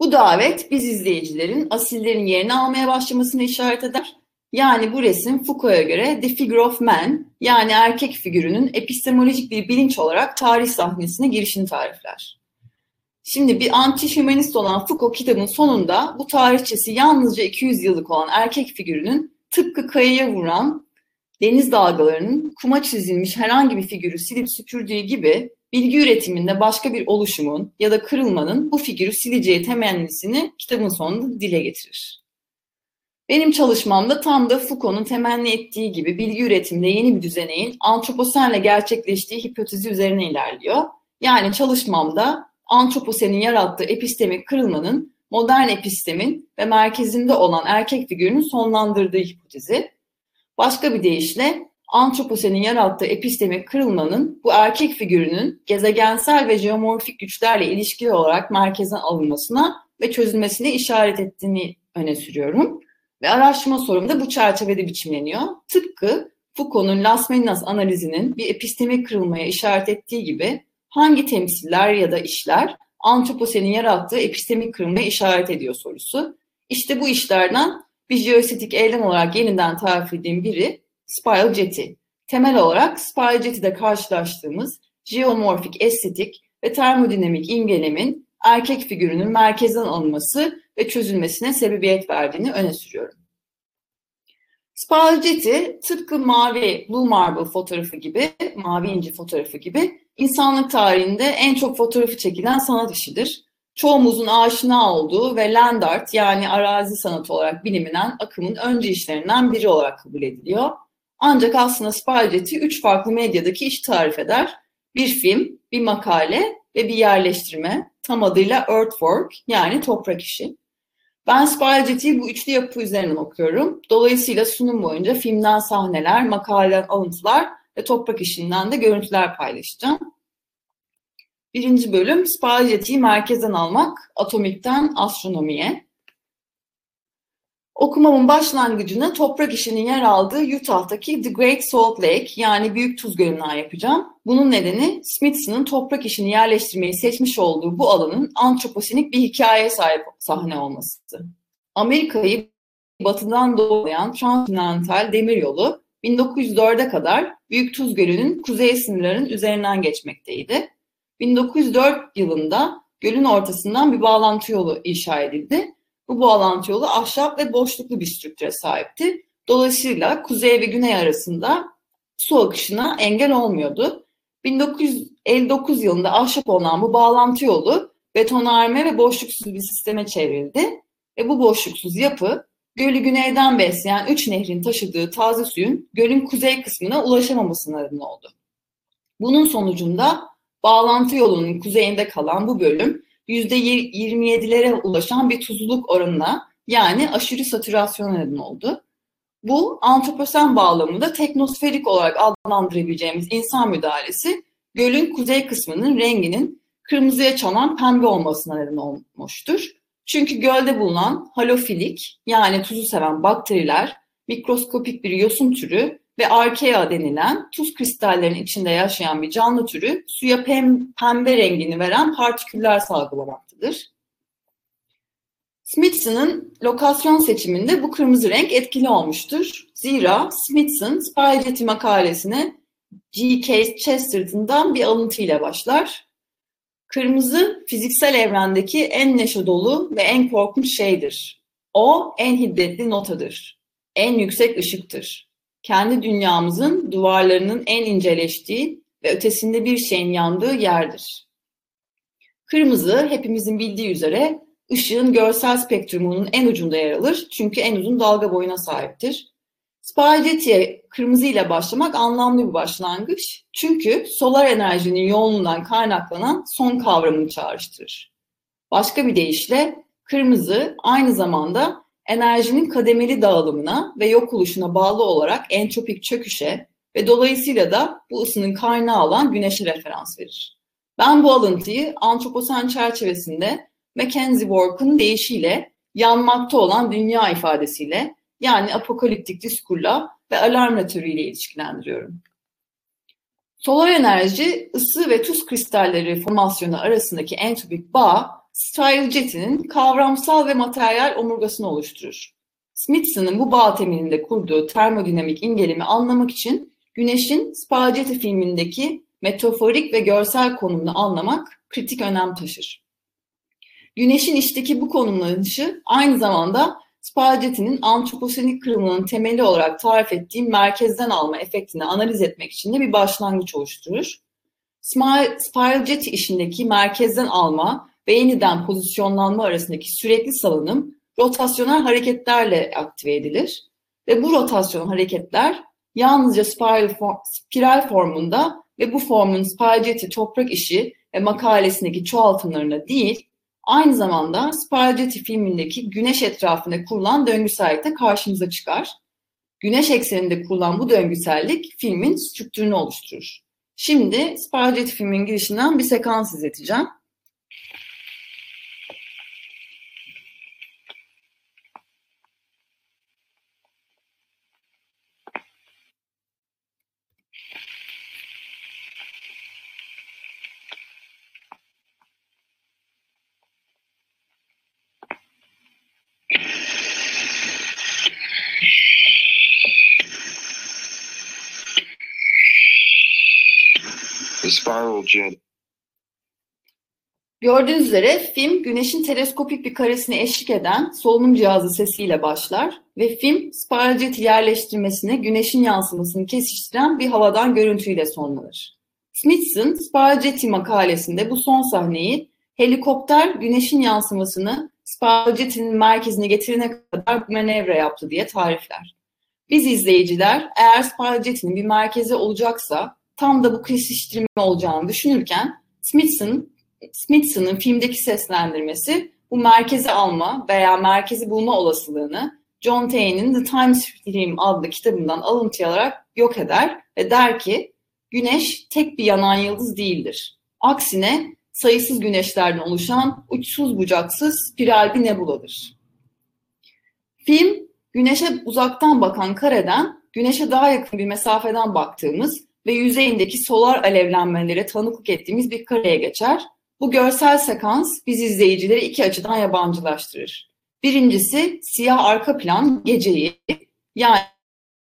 Bu davet biz izleyicilerin asillerin yerini almaya başlamasını işaret eder. Yani bu resim Foucault'a göre The Figure of Man yani erkek figürünün epistemolojik bir bilinç olarak tarih sahnesine girişini tarifler. Şimdi bir anti-hümanist olan Foucault kitabın sonunda bu tarihçesi yalnızca 200 yıllık olan erkek figürünün tıpkı kayaya vuran deniz dalgalarının kuma çizilmiş herhangi bir figürü silip süpürdüğü gibi bilgi üretiminde başka bir oluşumun ya da kırılmanın bu figürü sileceği temennisini kitabın sonunda dile getirir. Benim çalışmamda tam da Foucault'un temenni ettiği gibi bilgi üretiminde yeni bir düzeneğin antroposenle gerçekleştiği hipotezi üzerine ilerliyor. Yani çalışmamda antroposenin yarattığı epistemik kırılmanın modern epistemin ve merkezinde olan erkek figürünün sonlandırdığı hipotezi. Başka bir deyişle antroposenin yarattığı epistemik kırılmanın bu erkek figürünün gezegensel ve jeomorfik güçlerle ilişkili olarak merkezden alınmasına ve çözülmesine işaret ettiğini öne sürüyorum. Ve araştırma sorum da bu çerçevede biçimleniyor. Tıpkı Foucault'un Las analizinin bir epistemik kırılmaya işaret ettiği gibi hangi temsiller ya da işler antroposenin yarattığı epistemik kırılmaya işaret ediyor sorusu. İşte bu işlerden bir jeoestetik eylem olarak yeniden tarif edeyim biri spiral jetty. Temel olarak spiral jetty'de karşılaştığımız jeomorfik estetik ve termodinamik imgelemin erkek figürünün merkezden alınması ve çözülmesine sebebiyet verdiğini öne sürüyorum. Spiral jetty tıpkı mavi Blue Marble fotoğrafı gibi, mavi inci fotoğrafı gibi insanlık tarihinde en çok fotoğrafı çekilen sanat işidir. Çoğumuzun aşina olduğu ve land art yani arazi sanatı olarak bilinmeyen akımın önce işlerinden biri olarak kabul ediliyor. Ancak aslında Spalgetti üç farklı medyadaki iş tarif eder. Bir film, bir makale ve bir yerleştirme. Tam adıyla Earthwork yani toprak işi. Ben Spalgetti'yi bu üçlü yapı üzerinden okuyorum. Dolayısıyla sunum boyunca filmden sahneler, makaleden alıntılar ve toprak işinden de görüntüler paylaşacağım. Birinci bölüm Spalgetti'yi merkezden almak, atomikten astronomiye. Okumamın başlangıcını toprak işinin yer aldığı Utah'taki The Great Salt Lake yani Büyük Tuz Gölü'nden yapacağım. Bunun nedeni Smithson'ın toprak işini yerleştirmeyi seçmiş olduğu bu alanın antroposenik bir hikayeye sahip sahne olması. Amerika'yı batıdan doğulayan transkontinental demiryolu 1904'e kadar Büyük Tuz Gölü'nün kuzey sınırlarının üzerinden geçmekteydi. 1904 yılında gölün ortasından bir bağlantı yolu inşa edildi bu bağlantı yolu ahşap ve boşluklu bir strüktüre sahipti. Dolayısıyla kuzey ve güney arasında su akışına engel olmuyordu. 1959 yılında ahşap olan bu bağlantı yolu betonarme ve boşluksuz bir sisteme çevrildi. Ve bu boşluksuz yapı gölü güneyden besleyen üç nehrin taşıdığı taze suyun gölün kuzey kısmına ulaşamamasına neden oldu. Bunun sonucunda bağlantı yolunun kuzeyinde kalan bu bölüm %27'lere ulaşan bir tuzluluk oranına yani aşırı satürasyon neden oldu. Bu antroposen bağlamında teknosferik olarak adlandırabileceğimiz insan müdahalesi gölün kuzey kısmının renginin kırmızıya çalan pembe olmasına neden olmuştur. Çünkü gölde bulunan halofilik yani tuzu seven bakteriler mikroskopik bir yosun türü ve arkea denilen tuz kristallerinin içinde yaşayan bir canlı türü suya pem, pembe rengini veren partiküller salgılamaktadır. Smithson'ın lokasyon seçiminde bu kırmızı renk etkili olmuştur. Zira Smithson Spy makalesine G. Chesterton'dan bir alıntı ile başlar. Kırmızı fiziksel evrendeki en neşe dolu ve en korkunç şeydir. O en hiddetli notadır. En yüksek ışıktır kendi dünyamızın duvarlarının en inceleştiği ve ötesinde bir şeyin yandığı yerdir. Kırmızı hepimizin bildiği üzere ışığın görsel spektrumunun en ucunda yer alır çünkü en uzun dalga boyuna sahiptir. Spaghetti'ye kırmızı ile başlamak anlamlı bir başlangıç çünkü solar enerjinin yoğunluğundan kaynaklanan son kavramını çağrıştırır. Başka bir deyişle kırmızı aynı zamanda enerjinin kademeli dağılımına ve yok oluşuna bağlı olarak entropik çöküşe ve dolayısıyla da bu ısının kaynağı olan güneşe referans verir. Ben bu alıntıyı antroposen çerçevesinde Mackenzie Work'un deyişiyle yanmakta olan dünya ifadesiyle yani apokaliptik diskurla ve alarm ile ilişkilendiriyorum. Solar enerji, ısı ve tuz kristalleri formasyonu arasındaki entropik bağ Stylejet'in kavramsal ve materyal omurgasını oluşturur. Smithson'ın bu bağ temelinde kurduğu termodinamik imgelimi anlamak için Güneş'in Spaghetti filmindeki metaforik ve görsel konumunu anlamak kritik önem taşır. Güneş'in içteki bu konumlanışı aynı zamanda Spaghetti'nin antroposenik kırımının temeli olarak tarif ettiğim merkezden alma efektini analiz etmek için de bir başlangıç oluşturur. Spaghetti işindeki merkezden alma ve yeniden pozisyonlanma arasındaki sürekli salınım rotasyonel hareketlerle aktive edilir. Ve bu rotasyon hareketler yalnızca spiral, form, spiral formunda ve bu formun spiralceti toprak işi ve makalesindeki çoğaltımlarına değil, aynı zamanda spiralceti filmindeki güneş etrafında kurulan döngüsellikte karşımıza çıkar. Güneş ekseninde kurulan bu döngüsellik filmin strüktürünü oluşturur. Şimdi spiralceti filmin girişinden bir sekans izleteceğim. Spiral jet. Gördüğünüz üzere film güneşin teleskopik bir karesine eşlik eden solunum cihazı sesiyle başlar ve film spiral jet yerleştirmesine güneşin yansımasını kesiştiren bir havadan görüntüyle sonlanır. Smithson, spiral jeti makalesinde bu son sahneyi helikopter güneşin yansımasını spiral jetinin merkezine getirene kadar bir manevra yaptı diye tarifler. Biz izleyiciler eğer spiral jetinin bir merkezi olacaksa tam da bu kesiştirme olacağını düşünürken Smithson, Smithson'ın filmdeki seslendirmesi bu merkezi alma veya merkezi bulma olasılığını John Taine'in The Times Stream adlı kitabından alıntı alarak yok eder ve der ki güneş tek bir yanan yıldız değildir. Aksine sayısız güneşlerden oluşan uçsuz bucaksız spiral bir nebuladır. Film güneşe uzaktan bakan kareden güneşe daha yakın bir mesafeden baktığımız ve yüzeyindeki solar alevlenmelere tanıklık ettiğimiz bir kareye geçer. Bu görsel sekans biz izleyicileri iki açıdan yabancılaştırır. Birincisi siyah arka plan geceyi yani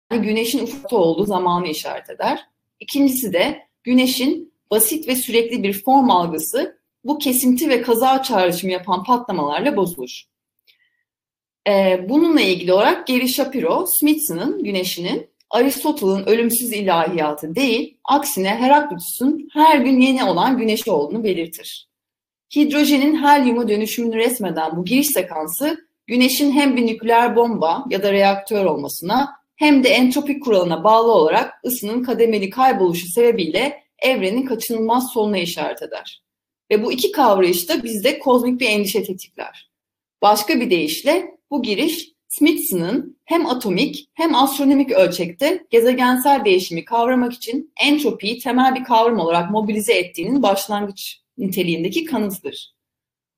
güneşin ufukta olduğu zamanı işaret eder. İkincisi de güneşin basit ve sürekli bir form algısı bu kesinti ve kaza çağrışımı yapan patlamalarla bozulur. Ee, bununla ilgili olarak Gary Shapiro, Smithson'ın güneşinin Aristoteles'ın ölümsüz ilahiyatı değil, aksine Heraklitus'un her gün yeni olan güneşi olduğunu belirtir. Hidrojenin helyuma dönüşümünü resmeden bu giriş sekansı, güneşin hem bir nükleer bomba ya da reaktör olmasına hem de entropik kuralına bağlı olarak ısının kademeli kayboluşu sebebiyle evrenin kaçınılmaz sonuna işaret eder. Ve bu iki kavrayış da bizde kozmik bir endişe tetikler. Başka bir deyişle bu giriş Smithson'ın hem atomik hem astronomik ölçekte gezegensel değişimi kavramak için entropiyi temel bir kavram olarak mobilize ettiğinin başlangıç niteliğindeki kanıtıdır.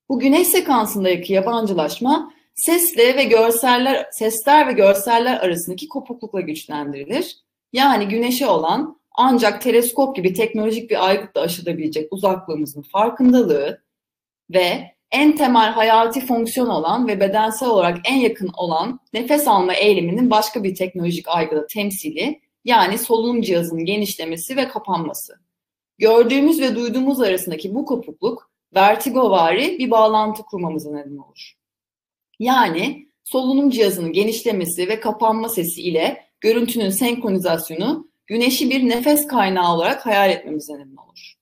Bu güneş sekansındaki yabancılaşma sesle ve görseller, sesler ve görseller arasındaki kopuklukla güçlendirilir. Yani güneşe olan ancak teleskop gibi teknolojik bir aygıtla aşılabilecek uzaklığımızın farkındalığı ve en temel hayati fonksiyon olan ve bedensel olarak en yakın olan nefes alma eyleminin başka bir teknolojik aygıda temsili yani solunum cihazının genişlemesi ve kapanması. Gördüğümüz ve duyduğumuz arasındaki bu kopukluk vertigovari bir bağlantı kurmamıza neden olur. Yani solunum cihazının genişlemesi ve kapanma sesi ile görüntünün senkronizasyonu güneşi bir nefes kaynağı olarak hayal etmemize neden olur.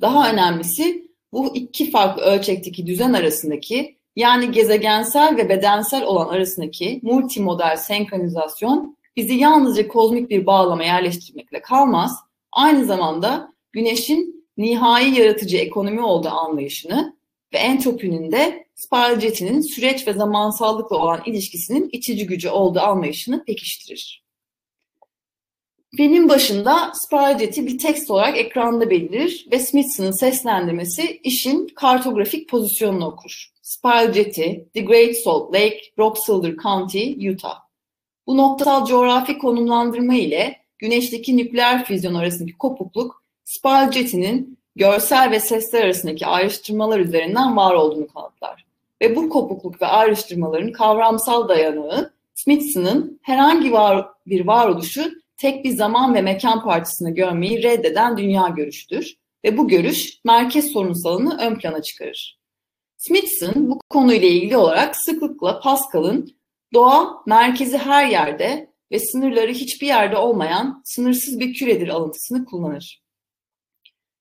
Daha önemlisi bu iki farklı ölçekteki düzen arasındaki yani gezegensel ve bedensel olan arasındaki multimodal senkronizasyon bizi yalnızca kozmik bir bağlama yerleştirmekle kalmaz, aynı zamanda güneşin nihai yaratıcı ekonomi olduğu anlayışını ve entropinin de spiral jetinin süreç ve zamansallıkla olan ilişkisinin içici gücü olduğu anlayışını pekiştirir. Filmin başında Spirajet'i bir tekst olarak ekranda belirir ve Smithson'ın seslendirmesi işin kartografik pozisyonunu okur. Spirajet'i, The Great Salt Lake, Rock Silver County, Utah. Bu noktasal coğrafi konumlandırma ile güneşteki nükleer füzyon arasındaki kopukluk, Spirajet'inin görsel ve sesler arasındaki ayrıştırmalar üzerinden var olduğunu kanıtlar. Ve bu kopukluk ve ayrıştırmaların kavramsal dayanığı Smithson'ın herhangi var, bir varoluşu tek bir zaman ve mekan parçasını görmeyi reddeden dünya görüşüdür ve bu görüş merkez sorunsalını ön plana çıkarır. Smithson bu konuyla ilgili olarak sıklıkla Pascal'ın doğa merkezi her yerde ve sınırları hiçbir yerde olmayan sınırsız bir küredir alıntısını kullanır.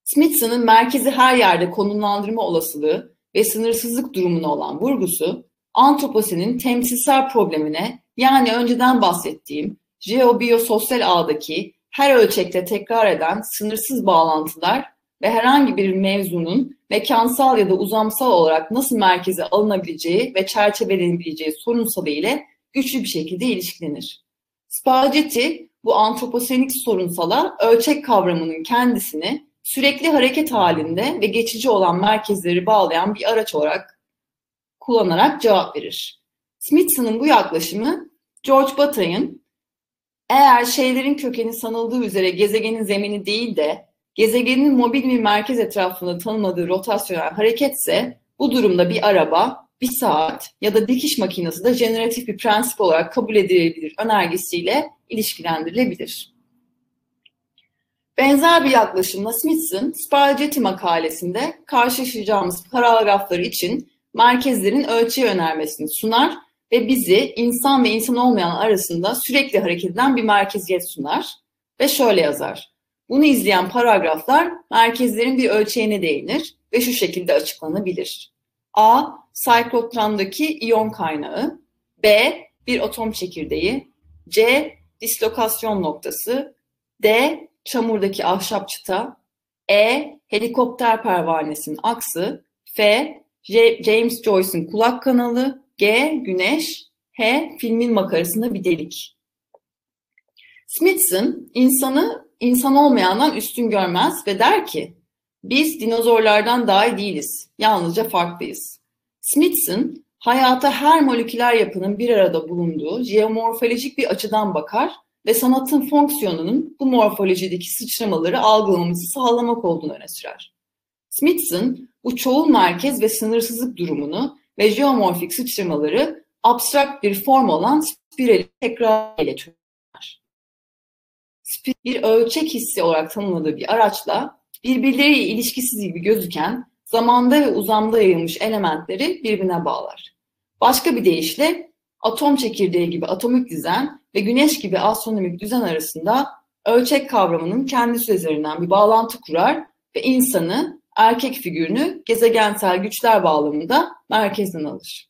Smithson'ın merkezi her yerde konumlandırma olasılığı ve sınırsızlık durumuna olan vurgusu, antroposenin temsilsel problemine yani önceden bahsettiğim jeobiyososyal ağdaki her ölçekte tekrar eden sınırsız bağlantılar ve herhangi bir mevzunun mekansal ya da uzamsal olarak nasıl merkeze alınabileceği ve çerçevelenebileceği sorunsalı ile güçlü bir şekilde ilişkilenir. Spalletti bu antroposenik sorunsala ölçek kavramının kendisini sürekli hareket halinde ve geçici olan merkezleri bağlayan bir araç olarak kullanarak cevap verir. Smithson'ın bu yaklaşımı George Bataille'ın eğer şeylerin kökeni sanıldığı üzere gezegenin zemini değil de gezegenin mobil bir merkez etrafında tanımladığı rotasyonel hareketse bu durumda bir araba, bir saat ya da dikiş makinesi de jeneratif bir prensip olarak kabul edilebilir önergesiyle ilişkilendirilebilir. Benzer bir yaklaşımla Smithson, Spalletti makalesinde karşılaşacağımız paragrafları için merkezlerin ölçüye önermesini sunar ve bizi insan ve insan olmayan arasında sürekli hareket eden bir merkeziyet sunar ve şöyle yazar. Bunu izleyen paragraflar merkezlerin bir ölçeğine değinir ve şu şekilde açıklanabilir. A. Sayklotramdaki iyon kaynağı. B. Bir atom çekirdeği. C. Dislokasyon noktası. D. Çamurdaki ahşap çıta. E. Helikopter pervanesinin aksı. F. James Joyce'un kulak kanalı. G. Güneş. H. Filmin makarasında bir delik. Smithson insanı insan olmayandan üstün görmez ve der ki biz dinozorlardan daha iyi değiliz. Yalnızca farklıyız. Smithson hayata her moleküler yapının bir arada bulunduğu jeomorfolojik bir açıdan bakar ve sanatın fonksiyonunun bu morfolojideki sıçramaları algılamamızı sağlamak olduğunu öne sürer. Smithson bu çoğul merkez ve sınırsızlık durumunu ve jeomorfik sıçramaları abstrakt bir form olan spirali tekrar ile çözer. Bir ölçek hissi olarak tanımladığı bir araçla birbirleriyle ilişkisiz gibi gözüken zamanda ve uzamda yayılmış elementleri birbirine bağlar. Başka bir deyişle atom çekirdeği gibi atomik düzen ve güneş gibi astronomik düzen arasında ölçek kavramının kendisi üzerinden bir bağlantı kurar ve insanı, erkek figürünü gezegensel güçler bağlamında merkezden alır.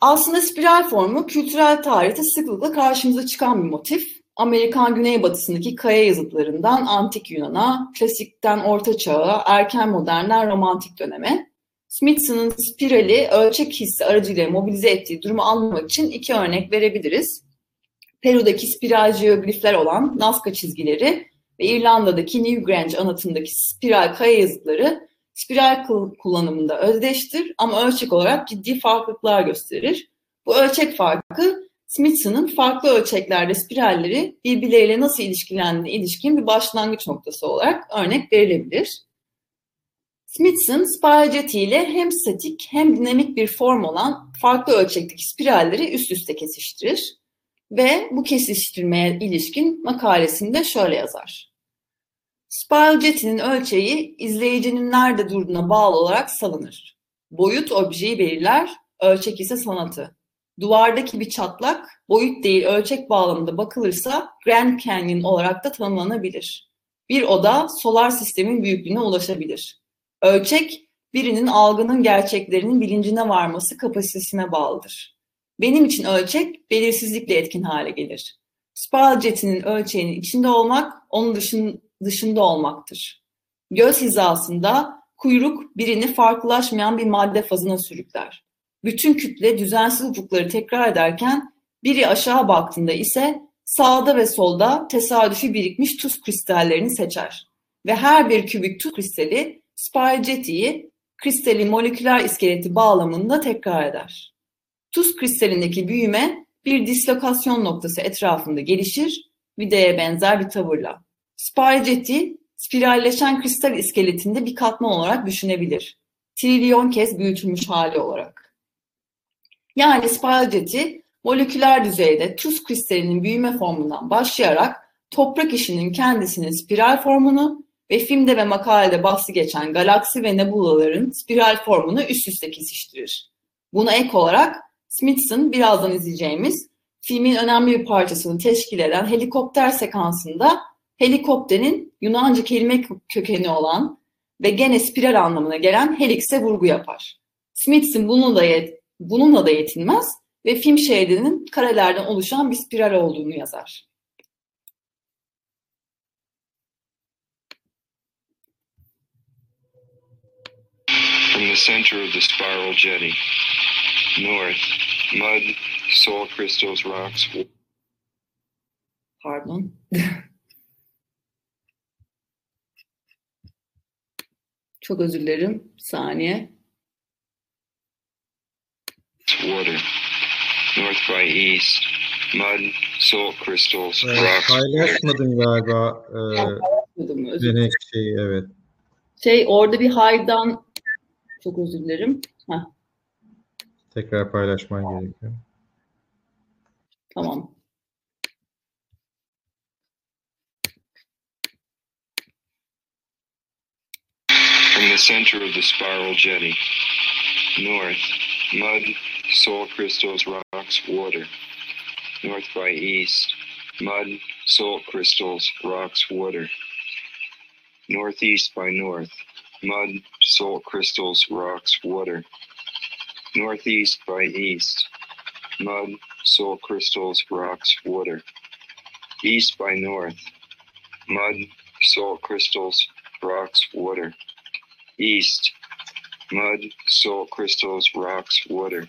Aslında spiral formu kültürel tarihte sıklıkla karşımıza çıkan bir motif Amerikan güneybatısındaki kaya yazıtlarından antik Yunan'a, klasikten orta çağa, erken modernden romantik döneme, Smithson'ın spirali ölçek hissi aracıyla mobilize ettiği durumu anlamak için iki örnek verebiliriz. Peru'daki spiral jeoglifler olan Nazca çizgileri ve İrlanda'daki New Grange anıtındaki spiral kaya yazıtları spiral kullanımında özdeştir ama ölçek olarak ciddi farklılıklar gösterir. Bu ölçek farkı Smithson'ın farklı ölçeklerde spiralleri birbirleriyle nasıl ilişkilendiğine ilişkin bir başlangıç noktası olarak örnek verilebilir. Smithson, spiralceti ile hem statik hem dinamik bir form olan farklı ölçekteki spiralleri üst üste kesiştirir ve bu kesiştirmeye ilişkin makalesinde şöyle yazar. Spiral jetinin ölçeği izleyicinin nerede durduğuna bağlı olarak salınır. Boyut objeyi belirler, ölçek ise sanatı duvardaki bir çatlak boyut değil ölçek bağlamında bakılırsa Grand Canyon olarak da tanımlanabilir. Bir oda solar sistemin büyüklüğüne ulaşabilir. Ölçek birinin algının gerçeklerinin bilincine varması kapasitesine bağlıdır. Benim için ölçek belirsizlikle etkin hale gelir. Spiral ölçeğinin içinde olmak onun dışın, dışında olmaktır. Göz hizasında kuyruk birini farklılaşmayan bir madde fazına sürükler. Bütün kütle düzensiz ufukları tekrar ederken biri aşağı baktığında ise sağda ve solda tesadüfi birikmiş tuz kristallerini seçer. Ve her bir kübik tuz kristali Spy kristalin moleküler iskeleti bağlamında tekrar eder. Tuz kristalindeki büyüme bir dislokasyon noktası etrafında gelişir, videye benzer bir tavırla. Spy spiralleşen kristal iskeletinde bir katman olarak düşünebilir. Trilyon kez büyütülmüş hali olarak. Yani spiralceti moleküler düzeyde tuz kristalinin büyüme formundan başlayarak toprak işinin kendisinin spiral formunu ve filmde ve makalede bahsi geçen galaksi ve nebulaların spiral formunu üst üste kesiştirir. Buna ek olarak Smithson birazdan izleyeceğimiz filmin önemli bir parçasını teşkil eden helikopter sekansında helikopterin Yunanca kelime kökeni olan ve gene spiral anlamına gelen helikse vurgu yapar. Smithson bununla da, yet, bununla da yetinmez ve film şeridinin karelerden oluşan bir spiral olduğunu yazar. From the center of the spiral jetty, north, mud, soil crystals, rocks, Pardon. Çok özür dilerim. Bir saniye. water. North by east, mud, salt crystals, Ee, rocks. paylaşmadın galiba e, Dedim, özür denek şeyi evet. Şey orada bir haydan çok özür dilerim. Heh, Tekrar paylaşman gerekiyor. tamam. From the center of the spiral jetty, north, mud, salt crystals, rocks, water. North by east, mud, salt crystals, rocks, water. Northeast by north, mud, salt crystals, rocks, water. Northeast by east, mud, salt crystals, rocks, water. East by north, mud, salt crystals, rocks, water. East, mud, salt crystals, rocks, water.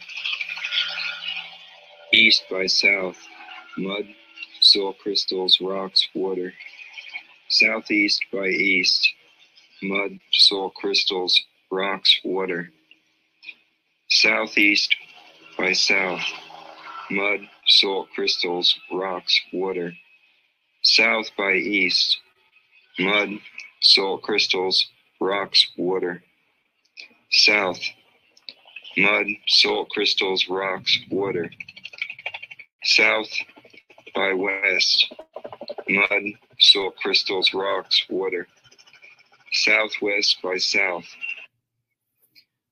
East by south, mud, salt crystals, rocks, water. Southeast by east, mud, salt crystals, rocks, water. Southeast by south, mud, salt crystals, rocks, water. South by east, mud, salt crystals, rocks, water. South, mud, salt crystals, rocks, water. South by west, mud, salt crystals, rocks, water. Southwest by south,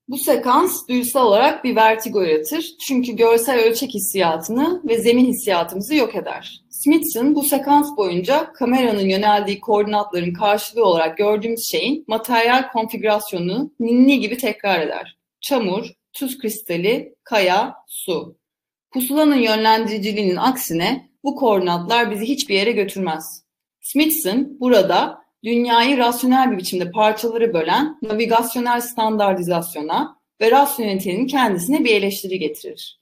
Bu sekans duysal olarak bir vertigo yaratır. Çünkü görsel ölçek hissiyatını ve zemin hissiyatımızı yok eder. Smithson bu sekans boyunca kameranın yöneldiği koordinatların karşılığı olarak gördüğümüz şeyin materyal konfigürasyonunu ninni gibi tekrar eder. Çamur, tuz kristali, kaya, su. Pusulanın yönlendiriciliğinin aksine bu koordinatlar bizi hiçbir yere götürmez. Smithson burada dünyayı rasyonel bir biçimde parçalara bölen navigasyonel standartizasyona ve rasyonelitenin kendisine bir eleştiri getirir.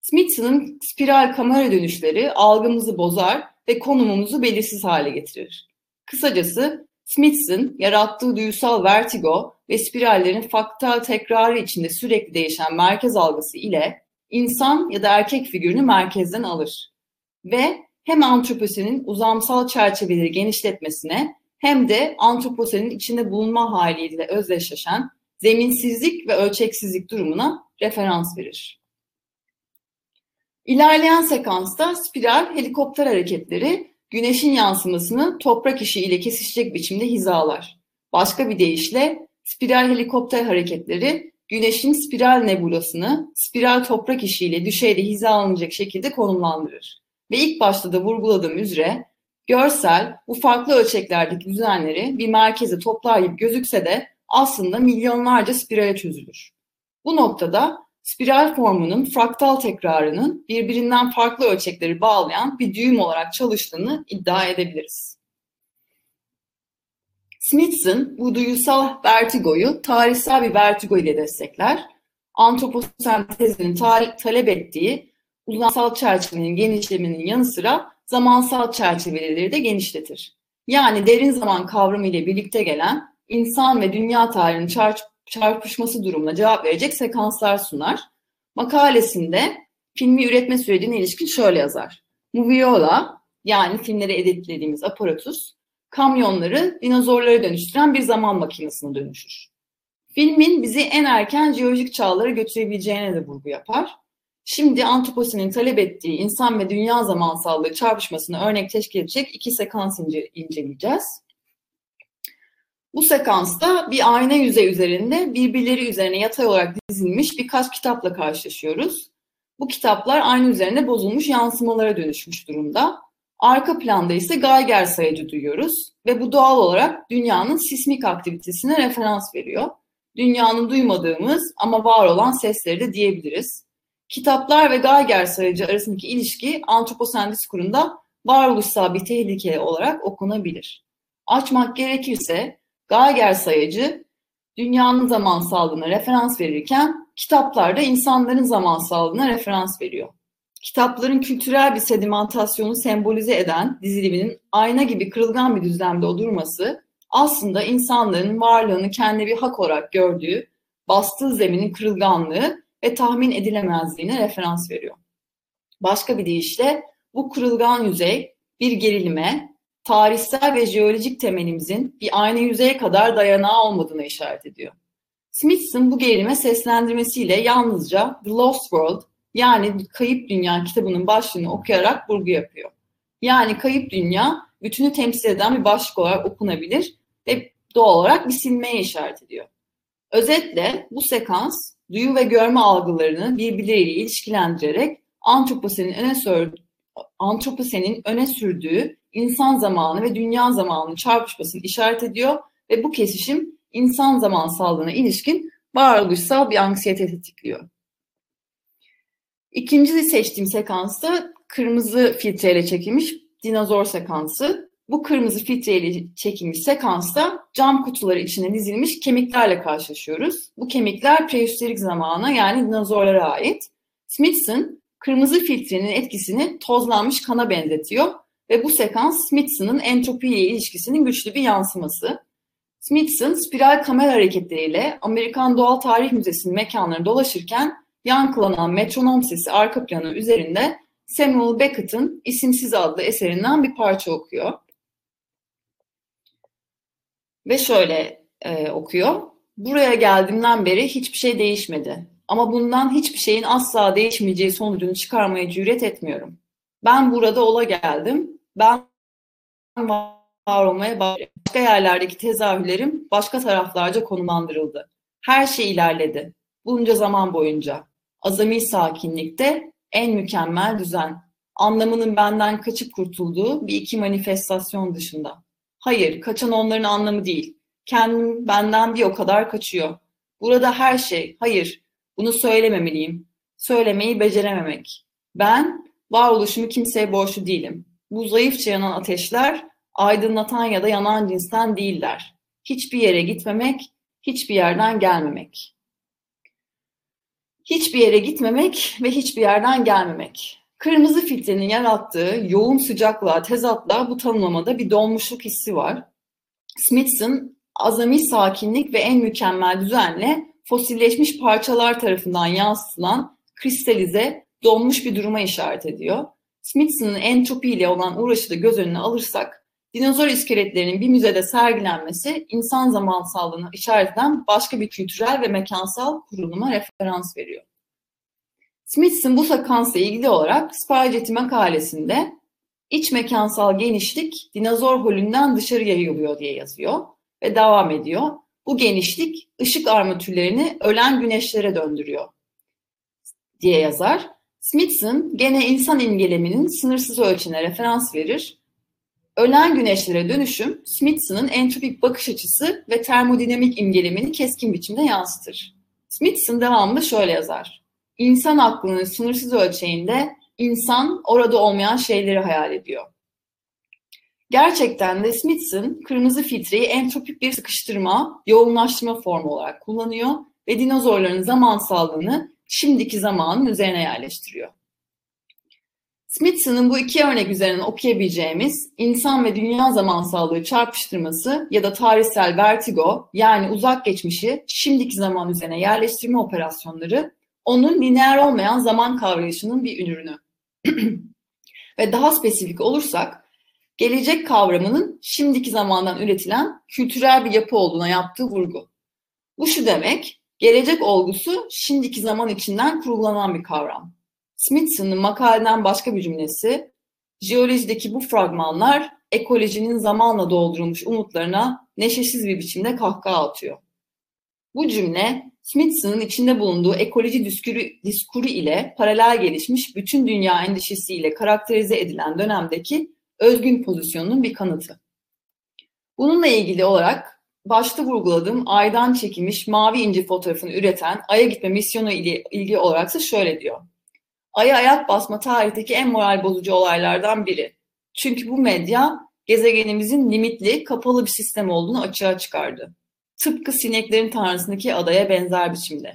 Smithson'ın spiral kamera dönüşleri algımızı bozar ve konumumuzu belirsiz hale getirir. Kısacası Smithson yarattığı duysal vertigo ve spirallerin faktal tekrarı içinde sürekli değişen merkez algısı ile insan ya da erkek figürünü merkezden alır. Ve hem antroposenin uzamsal çerçeveleri genişletmesine hem de antroposenin içinde bulunma haliyle özdeşleşen zeminsizlik ve ölçeksizlik durumuna referans verir. İlerleyen sekansta spiral helikopter hareketleri güneşin yansımasını toprak işi ile kesişecek biçimde hizalar. Başka bir deyişle spiral helikopter hareketleri güneşin spiral nebulasını spiral toprak işi ile düşeyde hizalanacak şekilde konumlandırır. Ve ilk başta da vurguladığım üzere görsel bu farklı ölçeklerdeki düzenleri bir merkeze toplar gibi gözükse de aslında milyonlarca spirale çözülür. Bu noktada spiral formunun fraktal tekrarının birbirinden farklı ölçekleri bağlayan bir düğüm olarak çalıştığını iddia edebiliriz. Smithson bu duyusal vertigoyu tarihsel bir vertigo ile destekler. Antroposentezinin ta- talep ettiği uzansal çerçevenin genişleminin yanı sıra zamansal çerçeveleri de genişletir. Yani derin zaman kavramı ile birlikte gelen insan ve dünya tarihinin çarp çarpışması durumuna cevap verecek sekanslar sunar. Makalesinde filmi üretme sürecine ilişkin şöyle yazar. Moviola yani filmleri editlediğimiz aparatus kamyonları dinozorlara dönüştüren bir zaman makinesine dönüşür. Filmin bizi en erken jeolojik çağlara götürebileceğine de vurgu yapar. Şimdi antroposinin talep ettiği insan ve dünya zamansallığı çarpışmasına örnek teşkil edecek iki sekans ince, inceleyeceğiz. Bu sekansta bir ayna yüzey üzerinde birbirleri üzerine yatay olarak dizilmiş birkaç kitapla karşılaşıyoruz. Bu kitaplar ayna üzerine bozulmuş yansımalara dönüşmüş durumda. Arka planda ise Geiger sayacı duyuyoruz ve bu doğal olarak dünyanın sismik aktivitesine referans veriyor. dünyanın duymadığımız ama var olan sesleri de diyebiliriz. Kitaplar ve Geiger sayacı arasındaki ilişki antroposen diskurunda varoluşsal bir tehlike olarak okunabilir. Açmak gerekirse Geiger sayacı dünyanın zamansallığına referans verirken kitaplarda insanların zamansallığına referans veriyor. Kitapların kültürel bir sedimentasyonu sembolize eden diziliminin ayna gibi kırılgan bir düzlemde oturması aslında insanların varlığını kendi bir hak olarak gördüğü bastığı zeminin kırılganlığı ve tahmin edilemezliğine referans veriyor. Başka bir deyişle bu kırılgan yüzey bir gerilime, tarihsel ve jeolojik temelimizin bir aynı yüzeye kadar dayanağı olmadığını işaret ediyor. Smithson bu gerilime seslendirmesiyle yalnızca The Lost World yani Kayıp Dünya kitabının başlığını okuyarak vurgu yapıyor. Yani Kayıp Dünya bütünü temsil eden bir başlık olarak okunabilir ve doğal olarak bir silmeye işaret ediyor. Özetle bu sekans duyu ve görme algılarını birbirleriyle ilişkilendirerek antroposenin öne, sür, antroposenin öne sürdüğü insan zamanı ve dünya zamanının çarpışmasını işaret ediyor ve bu kesişim insan zaman sağlığına ilişkin varoluşsal bir anksiyete tetikliyor. İkinci seçtiğim sekansta kırmızı filtreyle çekilmiş dinozor sekansı. Bu kırmızı filtreyle çekilmiş sekansta cam kutuları içine dizilmiş kemiklerle karşılaşıyoruz. Bu kemikler prehistorik zamana yani dinozorlara ait. Smithson kırmızı filtrenin etkisini tozlanmış kana benzetiyor ve bu sekans Smithson'ın entropiyle ilişkisinin güçlü bir yansıması. Smithson spiral kamera hareketleriyle Amerikan Doğal Tarih Müzesi'nin mekanlarını dolaşırken yankılanan metronom sesi arka planı üzerinde Samuel Beckett'ın İsimsiz adlı eserinden bir parça okuyor. Ve şöyle e, okuyor. Buraya geldiğimden beri hiçbir şey değişmedi. Ama bundan hiçbir şeyin asla değişmeyeceği sonucunu çıkarmaya cüret etmiyorum. Ben burada ola geldim. Ben var olmaya başladım. Başka yerlerdeki tezahürlerim başka taraflarca konumlandırıldı. Her şey ilerledi. Bunca zaman boyunca. Azami sakinlikte en mükemmel düzen. Anlamının benden kaçıp kurtulduğu bir iki manifestasyon dışında. Hayır, kaçan onların anlamı değil. Kendim benden bir o kadar kaçıyor. Burada her şey, hayır, bunu söylememeliyim. Söylemeyi becerememek. Ben varoluşumu kimseye borçlu değilim. Bu zayıfça yanan ateşler aydınlatan ya da yanan cinsten değiller. Hiçbir yere gitmemek, hiçbir yerden gelmemek. Hiçbir yere gitmemek ve hiçbir yerden gelmemek. Kırmızı filtrenin yarattığı yoğun sıcaklığa tezatla bu tanımlamada bir donmuşluk hissi var. Smithson, azami sakinlik ve en mükemmel düzenle fosilleşmiş parçalar tarafından yansıtılan kristalize, donmuş bir duruma işaret ediyor. Smithson'ın entropi ile olan uğraşı da göz önüne alırsak, dinozor iskeletlerinin bir müzede sergilenmesi insan zamansallığını işaret eden başka bir kültürel ve mekansal kuruluma referans veriyor. Smithson bu sekansla ilgili olarak Spaghetti makalesinde iç mekansal genişlik dinozor holünden dışarı yayılıyor diye yazıyor ve devam ediyor. Bu genişlik ışık armatürlerini ölen güneşlere döndürüyor diye yazar. Smithson gene insan imgeleminin sınırsız ölçüne referans verir. Ölen güneşlere dönüşüm Smithson'ın entropik bakış açısı ve termodinamik imgelemini keskin biçimde yansıtır. Smithson devamlı şöyle yazar. İnsan aklının sınırsız ölçeğinde insan orada olmayan şeyleri hayal ediyor. Gerçekten de Smithson kırmızı filtreyi entropik bir sıkıştırma, yoğunlaştırma formu olarak kullanıyor ve dinozorların zamansallığını şimdiki zamanın üzerine yerleştiriyor. Smithson'ın bu iki örnek üzerinden okuyabileceğimiz insan ve dünya zamansallığı çarpıştırması ya da tarihsel vertigo yani uzak geçmişi şimdiki zaman üzerine yerleştirme operasyonları onun lineer olmayan zaman kavrayışının bir ürünü. ve daha spesifik olursak gelecek kavramının şimdiki zamandan üretilen kültürel bir yapı olduğuna yaptığı vurgu. Bu şu demek, Gelecek olgusu şimdiki zaman içinden kurulanan bir kavram. Smithson'ın makaleden başka bir cümlesi, jeolojideki bu fragmanlar ekolojinin zamanla doldurulmuş umutlarına neşesiz bir biçimde kahkaha atıyor. Bu cümle Smithson'ın içinde bulunduğu ekoloji diskuru, diskuru ile paralel gelişmiş bütün dünya endişesiyle karakterize edilen dönemdeki özgün pozisyonunun bir kanıtı. Bununla ilgili olarak başta vurguladığım aydan çekilmiş mavi inci fotoğrafını üreten Ay'a gitme misyonu ile ilgili olaraksa şöyle diyor. Ay'a ayak basma tarihteki en moral bozucu olaylardan biri. Çünkü bu medya gezegenimizin limitli, kapalı bir sistem olduğunu açığa çıkardı. Tıpkı sineklerin tanrısındaki adaya benzer biçimde.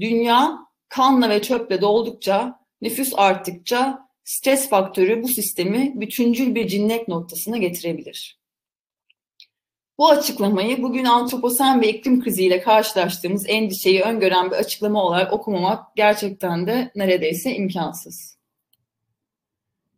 Dünya kanla ve çöple doldukça, nüfus arttıkça stres faktörü bu sistemi bütüncül bir cinnet noktasına getirebilir. Bu açıklamayı bugün antroposen ve iklim kriziyle karşılaştığımız endişeyi öngören bir açıklama olarak okumamak gerçekten de neredeyse imkansız.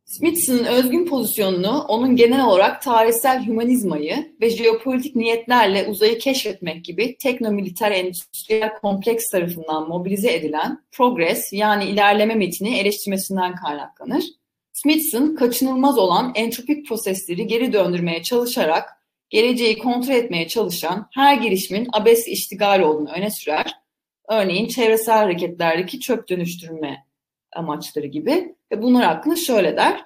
Smithson'ın özgün pozisyonunu onun genel olarak tarihsel hümanizmayı ve jeopolitik niyetlerle uzayı keşfetmek gibi teknomiliter endüstriyel kompleks tarafından mobilize edilen progress yani ilerleme metini eleştirmesinden kaynaklanır. Smithson kaçınılmaz olan entropik prosesleri geri döndürmeye çalışarak geleceği kontrol etmeye çalışan her girişimin abes iştigal olduğunu öne sürer. Örneğin çevresel hareketlerdeki çöp dönüştürme amaçları gibi ve bunlar hakkında şöyle der.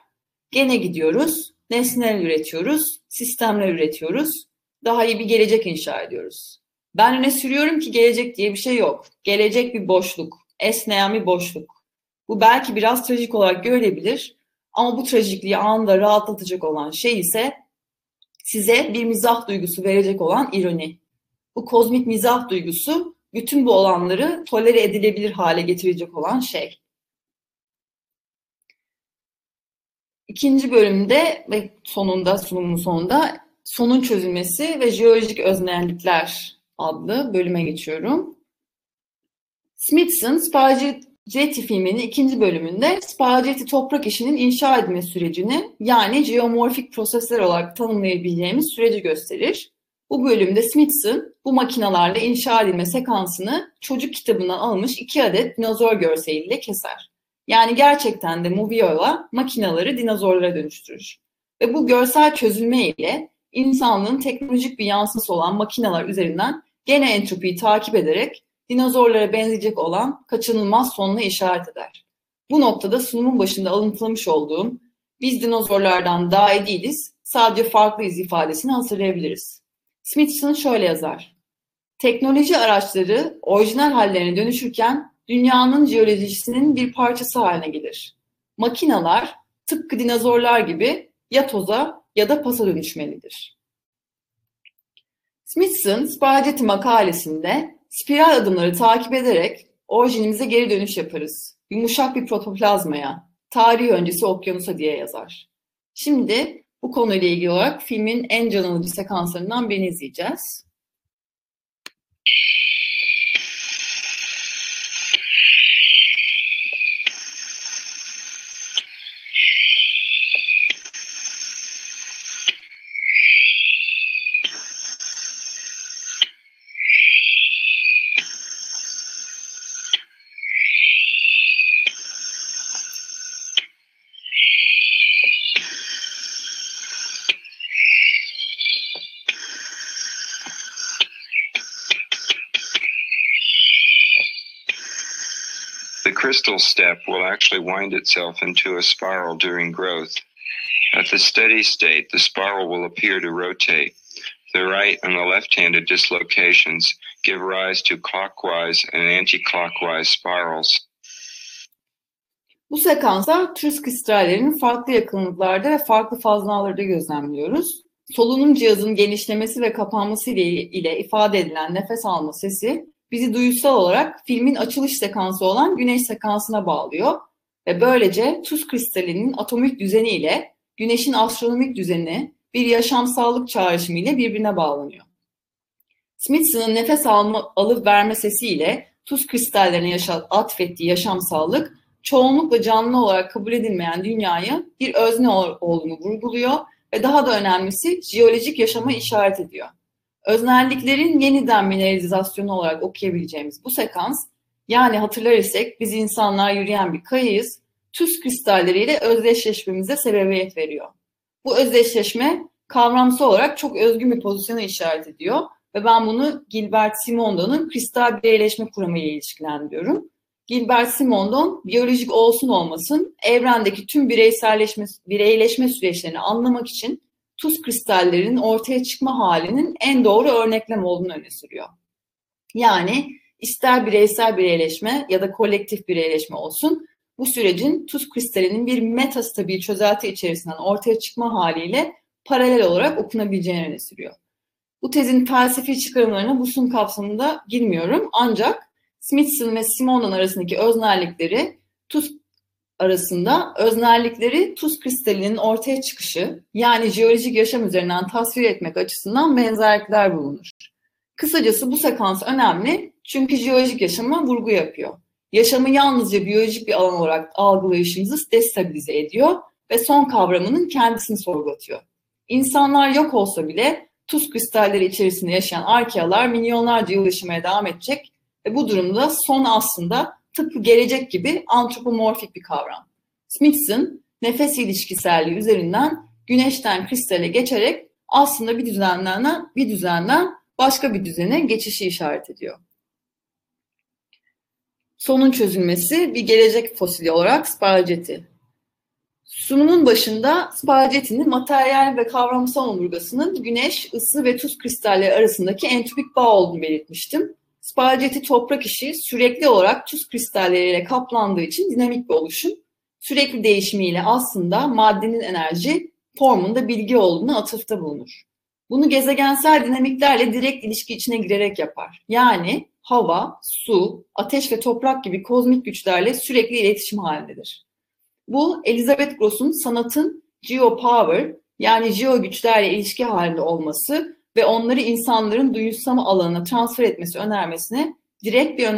Gene gidiyoruz, nesneler üretiyoruz, sistemler üretiyoruz, daha iyi bir gelecek inşa ediyoruz. Ben öne sürüyorum ki gelecek diye bir şey yok. Gelecek bir boşluk, esneyen bir boşluk. Bu belki biraz trajik olarak görülebilir ama bu trajikliği anında rahatlatacak olan şey ise size bir mizah duygusu verecek olan ironi. Bu kozmik mizah duygusu bütün bu olanları tolere edilebilir hale getirecek olan şey. İkinci bölümde ve sonunda sunumun sonunda sonun çözülmesi ve jeolojik öznellikler adlı bölüme geçiyorum. Smithson Spaghetti filminin ikinci bölümünde Spaghetti toprak işinin inşa edilme sürecini yani geomorfik prosesler olarak tanımlayabileceğimiz süreci gösterir. Bu bölümde Smithson bu makinalarla inşa edilme sekansını çocuk kitabından almış iki adet dinozor görseliyle keser. Yani gerçekten de Moviola makinaları dinozorlara dönüştürür. Ve bu görsel çözülme ile insanlığın teknolojik bir yansısı olan makineler üzerinden gene entropiyi takip ederek dinozorlara benzeyecek olan kaçınılmaz sonuna işaret eder. Bu noktada sunumun başında alıntılamış olduğum biz dinozorlardan daha iyi değiliz, sadece farklıyız ifadesini hatırlayabiliriz. Smithson şöyle yazar. Teknoloji araçları orijinal hallerine dönüşürken dünyanın jeolojisinin bir parçası haline gelir. Makinalar tıpkı dinozorlar gibi ya toza ya da pasa dönüşmelidir. Smithson, Spaghetti makalesinde spiral adımları takip ederek orijinimize geri dönüş yaparız. Yumuşak bir protoplazmaya, tarih öncesi okyanusa diye yazar. Şimdi bu konuyla ilgili olarak filmin en can alıcı sekanslarından birini izleyeceğiz. Crystal step will actually wind itself into a spiral during growth. At the steady state, the spiral will appear to rotate. The right and the left-handed dislocations give rise to clockwise and anti-clockwise spirals. Bu sekansta tüs kristallerinin farklı yakınlıklarda ve farklı fazlalarda gözlemliyoruz. Solunum cihazının genişlemesi ve kapanması ile, ile ifade edilen nefes alma sesi bizi duysal olarak filmin açılış sekansı olan güneş sekansına bağlıyor ve böylece tuz kristalinin atomik düzeni ile güneşin astronomik düzeni bir yaşamsallık çağrışımı ile birbirine bağlanıyor. Smithson'ın nefes alma, alıp verme sesiyle tuz kristallerine yaşa, atfettiği yaşamsallık çoğunlukla canlı olarak kabul edilmeyen dünyayı bir özne olduğunu vurguluyor ve daha da önemlisi jeolojik yaşama işaret ediyor. Öznelliklerin yeniden mineralizasyonu olarak okuyabileceğimiz bu sekans, yani hatırlar isek biz insanlar yürüyen bir kayayız, tuz kristalleriyle özdeşleşmemize sebebiyet veriyor. Bu özdeşleşme kavramsal olarak çok özgün bir pozisyona işaret ediyor ve ben bunu Gilbert Simondon'un kristal bireyleşme kuramı ile ilişkilendiriyorum. Gilbert Simondon biyolojik olsun olmasın evrendeki tüm bireyselleşme, bireyleşme süreçlerini anlamak için tuz kristallerinin ortaya çıkma halinin en doğru örneklem olduğunu öne sürüyor. Yani ister bireysel bireyleşme ya da kolektif bireyleşme olsun, bu sürecin tuz kristalinin bir metastabil çözelti içerisinden ortaya çıkma haliyle paralel olarak okunabileceğini öne sürüyor. Bu tezin felsefi çıkarımlarına bu sun kapsamında girmiyorum ancak Smithson ve Simonon arasındaki öznellikleri tuz arasında öznellikleri tuz kristalinin ortaya çıkışı yani jeolojik yaşam üzerinden tasvir etmek açısından benzerlikler bulunur. Kısacası bu sekans önemli çünkü jeolojik yaşama vurgu yapıyor. Yaşamı yalnızca biyolojik bir alan olarak algılayışımızı destabilize ediyor ve son kavramının kendisini sorgulatıyor. İnsanlar yok olsa bile tuz kristalleri içerisinde yaşayan arkealar milyonlarca yıl yaşamaya devam edecek ve bu durumda son aslında tıpkı gelecek gibi antropomorfik bir kavram. Smithson nefes ilişkiselliği üzerinden güneşten kristale geçerek aslında bir düzenden bir düzenden başka bir düzene geçişi işaret ediyor. Sonun çözülmesi bir gelecek fosili olarak Spargeti. Sunumun başında Spargeti'nin materyal ve kavramsal omurgasının güneş, ısı ve tuz kristalleri arasındaki entropik bağ olduğunu belirtmiştim. Spalgeti toprak işi sürekli olarak tuz kristalleriyle kaplandığı için dinamik bir oluşum. Sürekli değişimiyle aslında maddenin enerji formunda bilgi olduğunu atıfta bulunur. Bunu gezegensel dinamiklerle direkt ilişki içine girerek yapar. Yani hava, su, ateş ve toprak gibi kozmik güçlerle sürekli iletişim halindedir. Bu Elizabeth Gross'un sanatın geopower yani geo güçlerle ilişki halinde olması ve onları insanların duyusal alanına transfer etmesi önermesine direkt bir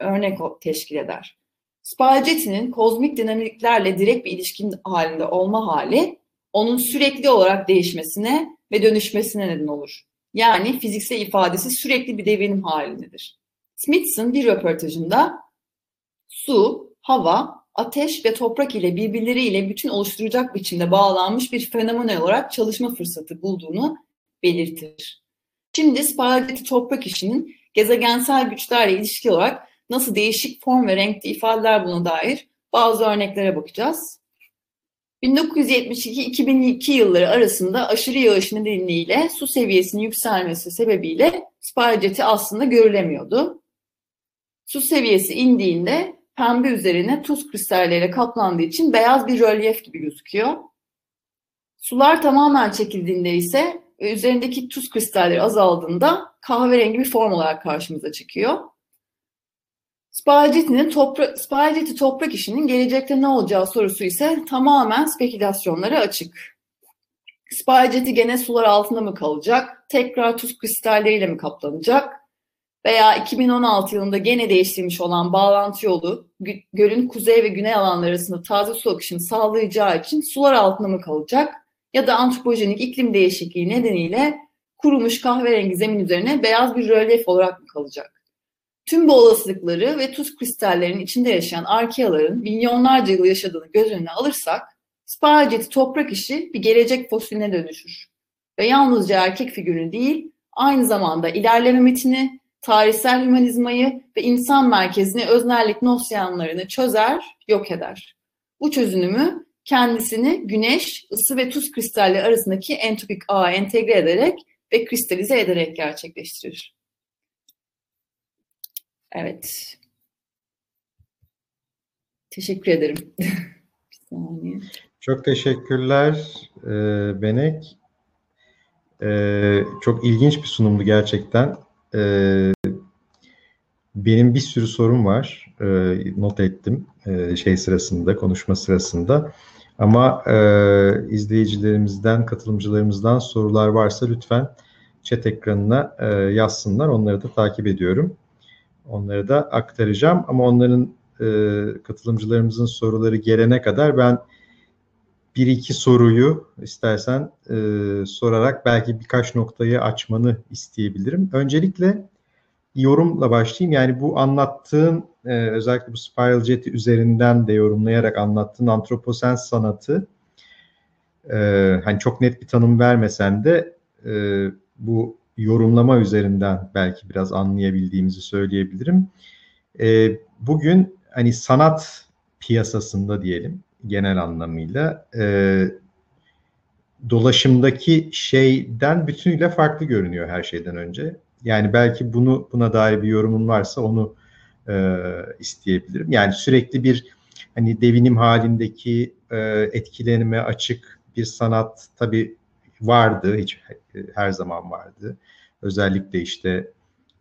örnek teşkil eder. Spalgetti'nin kozmik dinamiklerle direkt bir ilişkin halinde olma hali, onun sürekli olarak değişmesine ve dönüşmesine neden olur. Yani fiziksel ifadesi sürekli bir devinim halindedir. Smithson bir röportajında su, hava, ateş ve toprak ile birbirleriyle bütün oluşturacak biçimde bağlanmış bir fenomen olarak çalışma fırsatı bulduğunu belirtir. Şimdi spagetti toprak işinin gezegensel güçlerle ilişki olarak nasıl değişik form ve renkli ifadeler buna dair bazı örneklere bakacağız. 1972-2002 yılları arasında aşırı yağış nedeniyle su seviyesinin yükselmesi sebebiyle spagetti aslında görülemiyordu. Su seviyesi indiğinde pembe üzerine tuz kristalleriyle kaplandığı için beyaz bir rölyef gibi gözüküyor. Sular tamamen çekildiğinde ise ve üzerindeki tuz kristalleri azaldığında kahverengi bir form olarak karşımıza çıkıyor. Spalgetti'nin topra Spalgetti toprak işinin gelecekte ne olacağı sorusu ise tamamen spekülasyonlara açık. Spalgetti gene sular altında mı kalacak? Tekrar tuz kristalleriyle mi kaplanacak? Veya 2016 yılında gene değiştirilmiş olan bağlantı yolu gölün kuzey ve güney alanları arasında taze su akışını sağlayacağı için sular altında mı kalacak? Ya da antropojenik iklim değişikliği nedeniyle kurumuş kahverengi zemin üzerine beyaz bir rölyef olarak mı kalacak? Tüm bu olasılıkları ve tuz kristallerinin içinde yaşayan arkeaların milyonlarca yıl yaşadığını göz önüne alırsak, Spargeti toprak işi bir gelecek fosiline dönüşür. Ve yalnızca erkek figürünü değil, aynı zamanda ilerleme metini, tarihsel hümanizmayı ve insan merkezini öznellik nosyanlarını çözer, yok eder. Bu çözünümü kendisini güneş, ısı ve tuz kristalleri arasındaki entropik ağa entegre ederek ve kristalize ederek gerçekleştirir. Evet. Teşekkür ederim. Çok teşekkürler e, Benek. E, çok ilginç bir sunumdu gerçekten. E, benim bir sürü sorum var. E, not ettim e, şey sırasında, konuşma sırasında. Ama e, izleyicilerimizden, katılımcılarımızdan sorular varsa lütfen chat ekranına e, yazsınlar. Onları da takip ediyorum. Onları da aktaracağım. Ama onların e, katılımcılarımızın soruları gelene kadar ben bir iki soruyu istersen e, sorarak belki birkaç noktayı açmanı isteyebilirim. Öncelikle yorumla başlayayım. Yani bu anlattığın e, özellikle bu Spiral Jet'i üzerinden de yorumlayarak anlattığın antroposen sanatı e, hani çok net bir tanım vermesen de e, bu yorumlama üzerinden belki biraz anlayabildiğimizi söyleyebilirim. E, bugün hani sanat piyasasında diyelim genel anlamıyla e, dolaşımdaki şeyden bütünüyle farklı görünüyor her şeyden önce. Yani belki bunu buna dair bir yorumun varsa onu e, isteyebilirim. Yani sürekli bir hani devinim halindeki e, etkilenime açık bir sanat tabii vardı, hiç her zaman vardı. Özellikle işte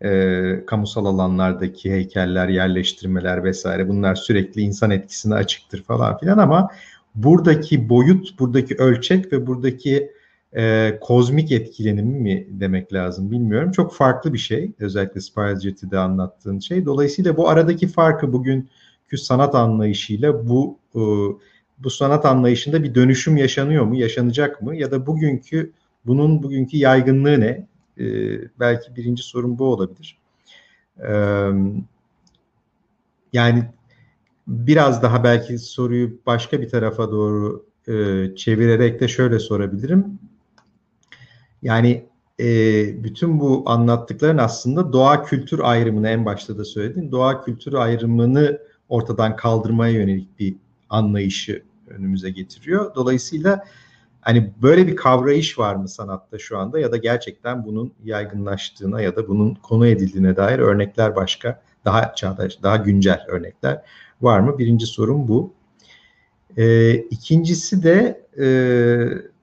e, kamusal alanlardaki heykeller, yerleştirmeler vesaire bunlar sürekli insan etkisine açıktır falan filan ama buradaki boyut, buradaki ölçek ve buradaki e, kozmik etkilenimi mi demek lazım bilmiyorum. Çok farklı bir şey. Özellikle Spiral anlattığın şey. Dolayısıyla bu aradaki farkı bugünkü sanat anlayışıyla bu e, bu sanat anlayışında bir dönüşüm yaşanıyor mu, yaşanacak mı? Ya da bugünkü bunun bugünkü yaygınlığı ne? E, belki birinci sorun bu olabilir. E, yani biraz daha belki soruyu başka bir tarafa doğru e, çevirerek de şöyle sorabilirim. Yani e, bütün bu anlattıkların aslında doğa kültür ayrımını en başta da söyledin. Doğa kültür ayrımını ortadan kaldırmaya yönelik bir anlayışı önümüze getiriyor. Dolayısıyla hani böyle bir kavrayış var mı sanatta şu anda ya da gerçekten bunun yaygınlaştığına ya da bunun konu edildiğine dair örnekler başka daha çağdaş, daha güncel örnekler var mı? Birinci sorum bu. E, ikincisi de e,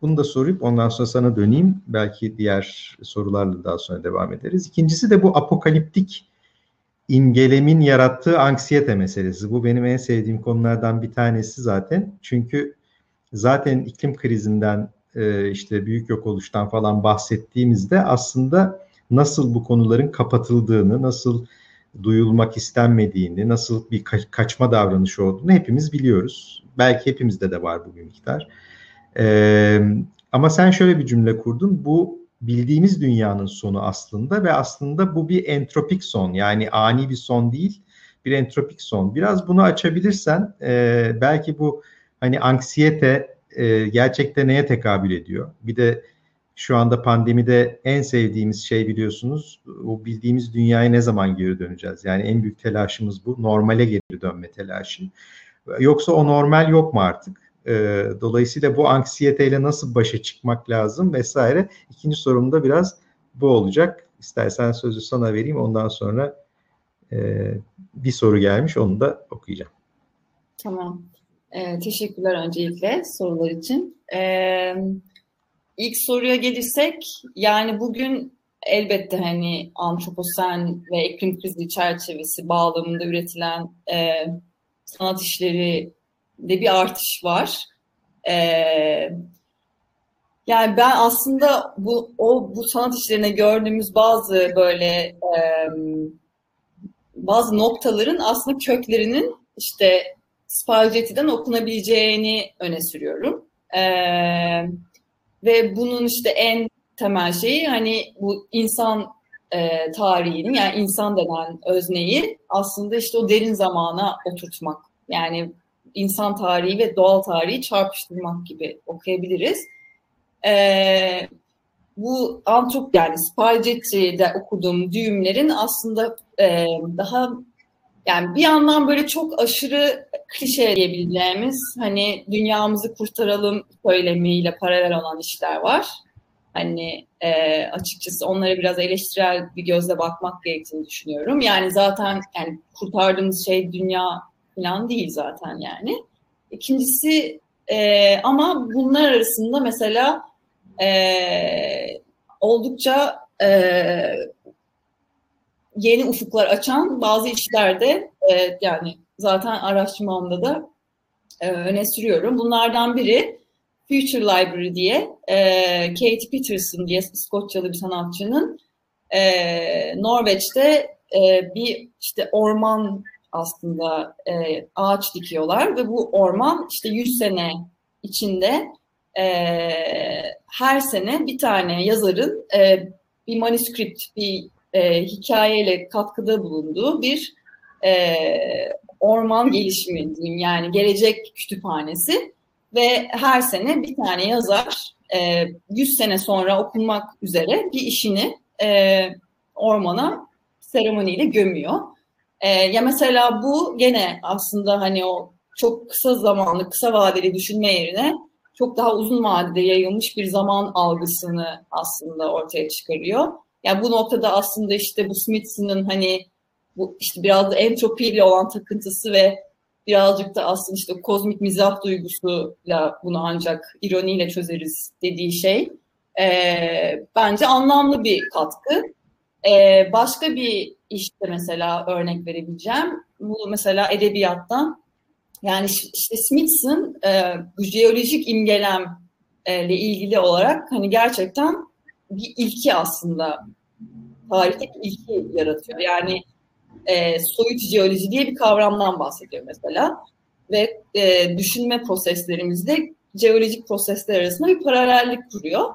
bunu da sorayım ondan sonra sana döneyim. Belki diğer sorularla daha sonra devam ederiz. İkincisi de bu apokaliptik imgelemin yarattığı anksiyete meselesi. Bu benim en sevdiğim konulardan bir tanesi zaten. Çünkü zaten iklim krizinden e, işte büyük yok oluştan falan bahsettiğimizde aslında nasıl bu konuların kapatıldığını, nasıl duyulmak istenmediğini, nasıl bir kaçma davranışı olduğunu hepimiz biliyoruz. Belki hepimizde de var bu bir miktar. Ee, ama sen şöyle bir cümle kurdun. Bu bildiğimiz dünyanın sonu aslında ve aslında bu bir entropik son. Yani ani bir son değil, bir entropik son. Biraz bunu açabilirsen e, belki bu hani anksiyete e, gerçekte neye tekabül ediyor? Bir de şu anda pandemide en sevdiğimiz şey biliyorsunuz o bildiğimiz dünyaya ne zaman geri döneceğiz? Yani en büyük telaşımız bu. Normale geri dönme telaşı. Yoksa o normal yok mu artık? Ee, dolayısıyla bu anksiyeteyle nasıl başa çıkmak lazım vesaire. İkinci sorum da biraz bu olacak. İstersen sözü sana vereyim ondan sonra e, bir soru gelmiş onu da okuyacağım. Tamam. Ee, teşekkürler öncelikle sorular için. Ee, ilk soruya gelirsek yani bugün elbette hani antroposen ve iklim krizi çerçevesi bağlamında üretilen e, sanat işleri de bir artış var. E, yani ben aslında bu o bu sanat işlerine gördüğümüz bazı böyle bazı noktaların aslında köklerinin işte Spalgetti'den okunabileceğini öne sürüyorum. Ve bunun işte en temel şeyi hani bu insan e, tarihinin yani insan denen özneyi aslında işte o derin zamana oturtmak. Yani insan tarihi ve doğal tarihi çarpıştırmak gibi okuyabiliriz. E, bu antrop yani Spalgetti'de okuduğum düğümlerin aslında e, daha yani bir yandan böyle çok aşırı klişe diyebileceğimiz hani dünyamızı kurtaralım söylemiyle paralel olan işler var. Hani e, açıkçası onlara biraz eleştirel bir gözle bakmak gerektiğini düşünüyorum. Yani zaten yani kurtardığımız şey dünya falan değil zaten yani. İkincisi e, ama bunlar arasında mesela e, oldukça e, yeni ufuklar açan bazı işlerde e, yani zaten araştırmamda da e, öne sürüyorum. Bunlardan biri Future Library diye e, Kate Peterson diye İskoçyalı bir sanatçının e, Norveç'te e, bir işte orman aslında e, ağaç dikiyorlar ve bu orman işte 100 sene içinde e, her sene bir tane yazarın e, bir manuskript, bir e, hikayeyle katkıda bulunduğu bir e, orman gelişimi diyeyim yani gelecek kütüphanesi ve her sene bir tane yazar e, 100 sene sonra okunmak üzere bir işini e, ormana seremoniyle gömüyor. E, ya mesela bu gene aslında hani o çok kısa zamanlı, kısa vadeli düşünme yerine çok daha uzun vadede yayılmış bir zaman algısını aslında ortaya çıkarıyor. Yani bu noktada aslında işte bu Smithson'ın hani bu işte biraz da entropiyle olan takıntısı ve birazcık da aslında işte kozmik mizah duygusuyla bunu ancak ironiyle çözeriz dediği şey e, bence anlamlı bir katkı. E, başka bir işte mesela örnek verebileceğim. Bu mesela edebiyattan yani işte Smithson e, jeolojik imgelemle ilgili olarak hani gerçekten bir ilki aslında tarihte bir ilki yaratıyor. Yani e, soyut jeoloji diye bir kavramdan bahsediyor mesela ve e, düşünme proseslerimizde jeolojik prosesler arasında bir paralellik kuruyor.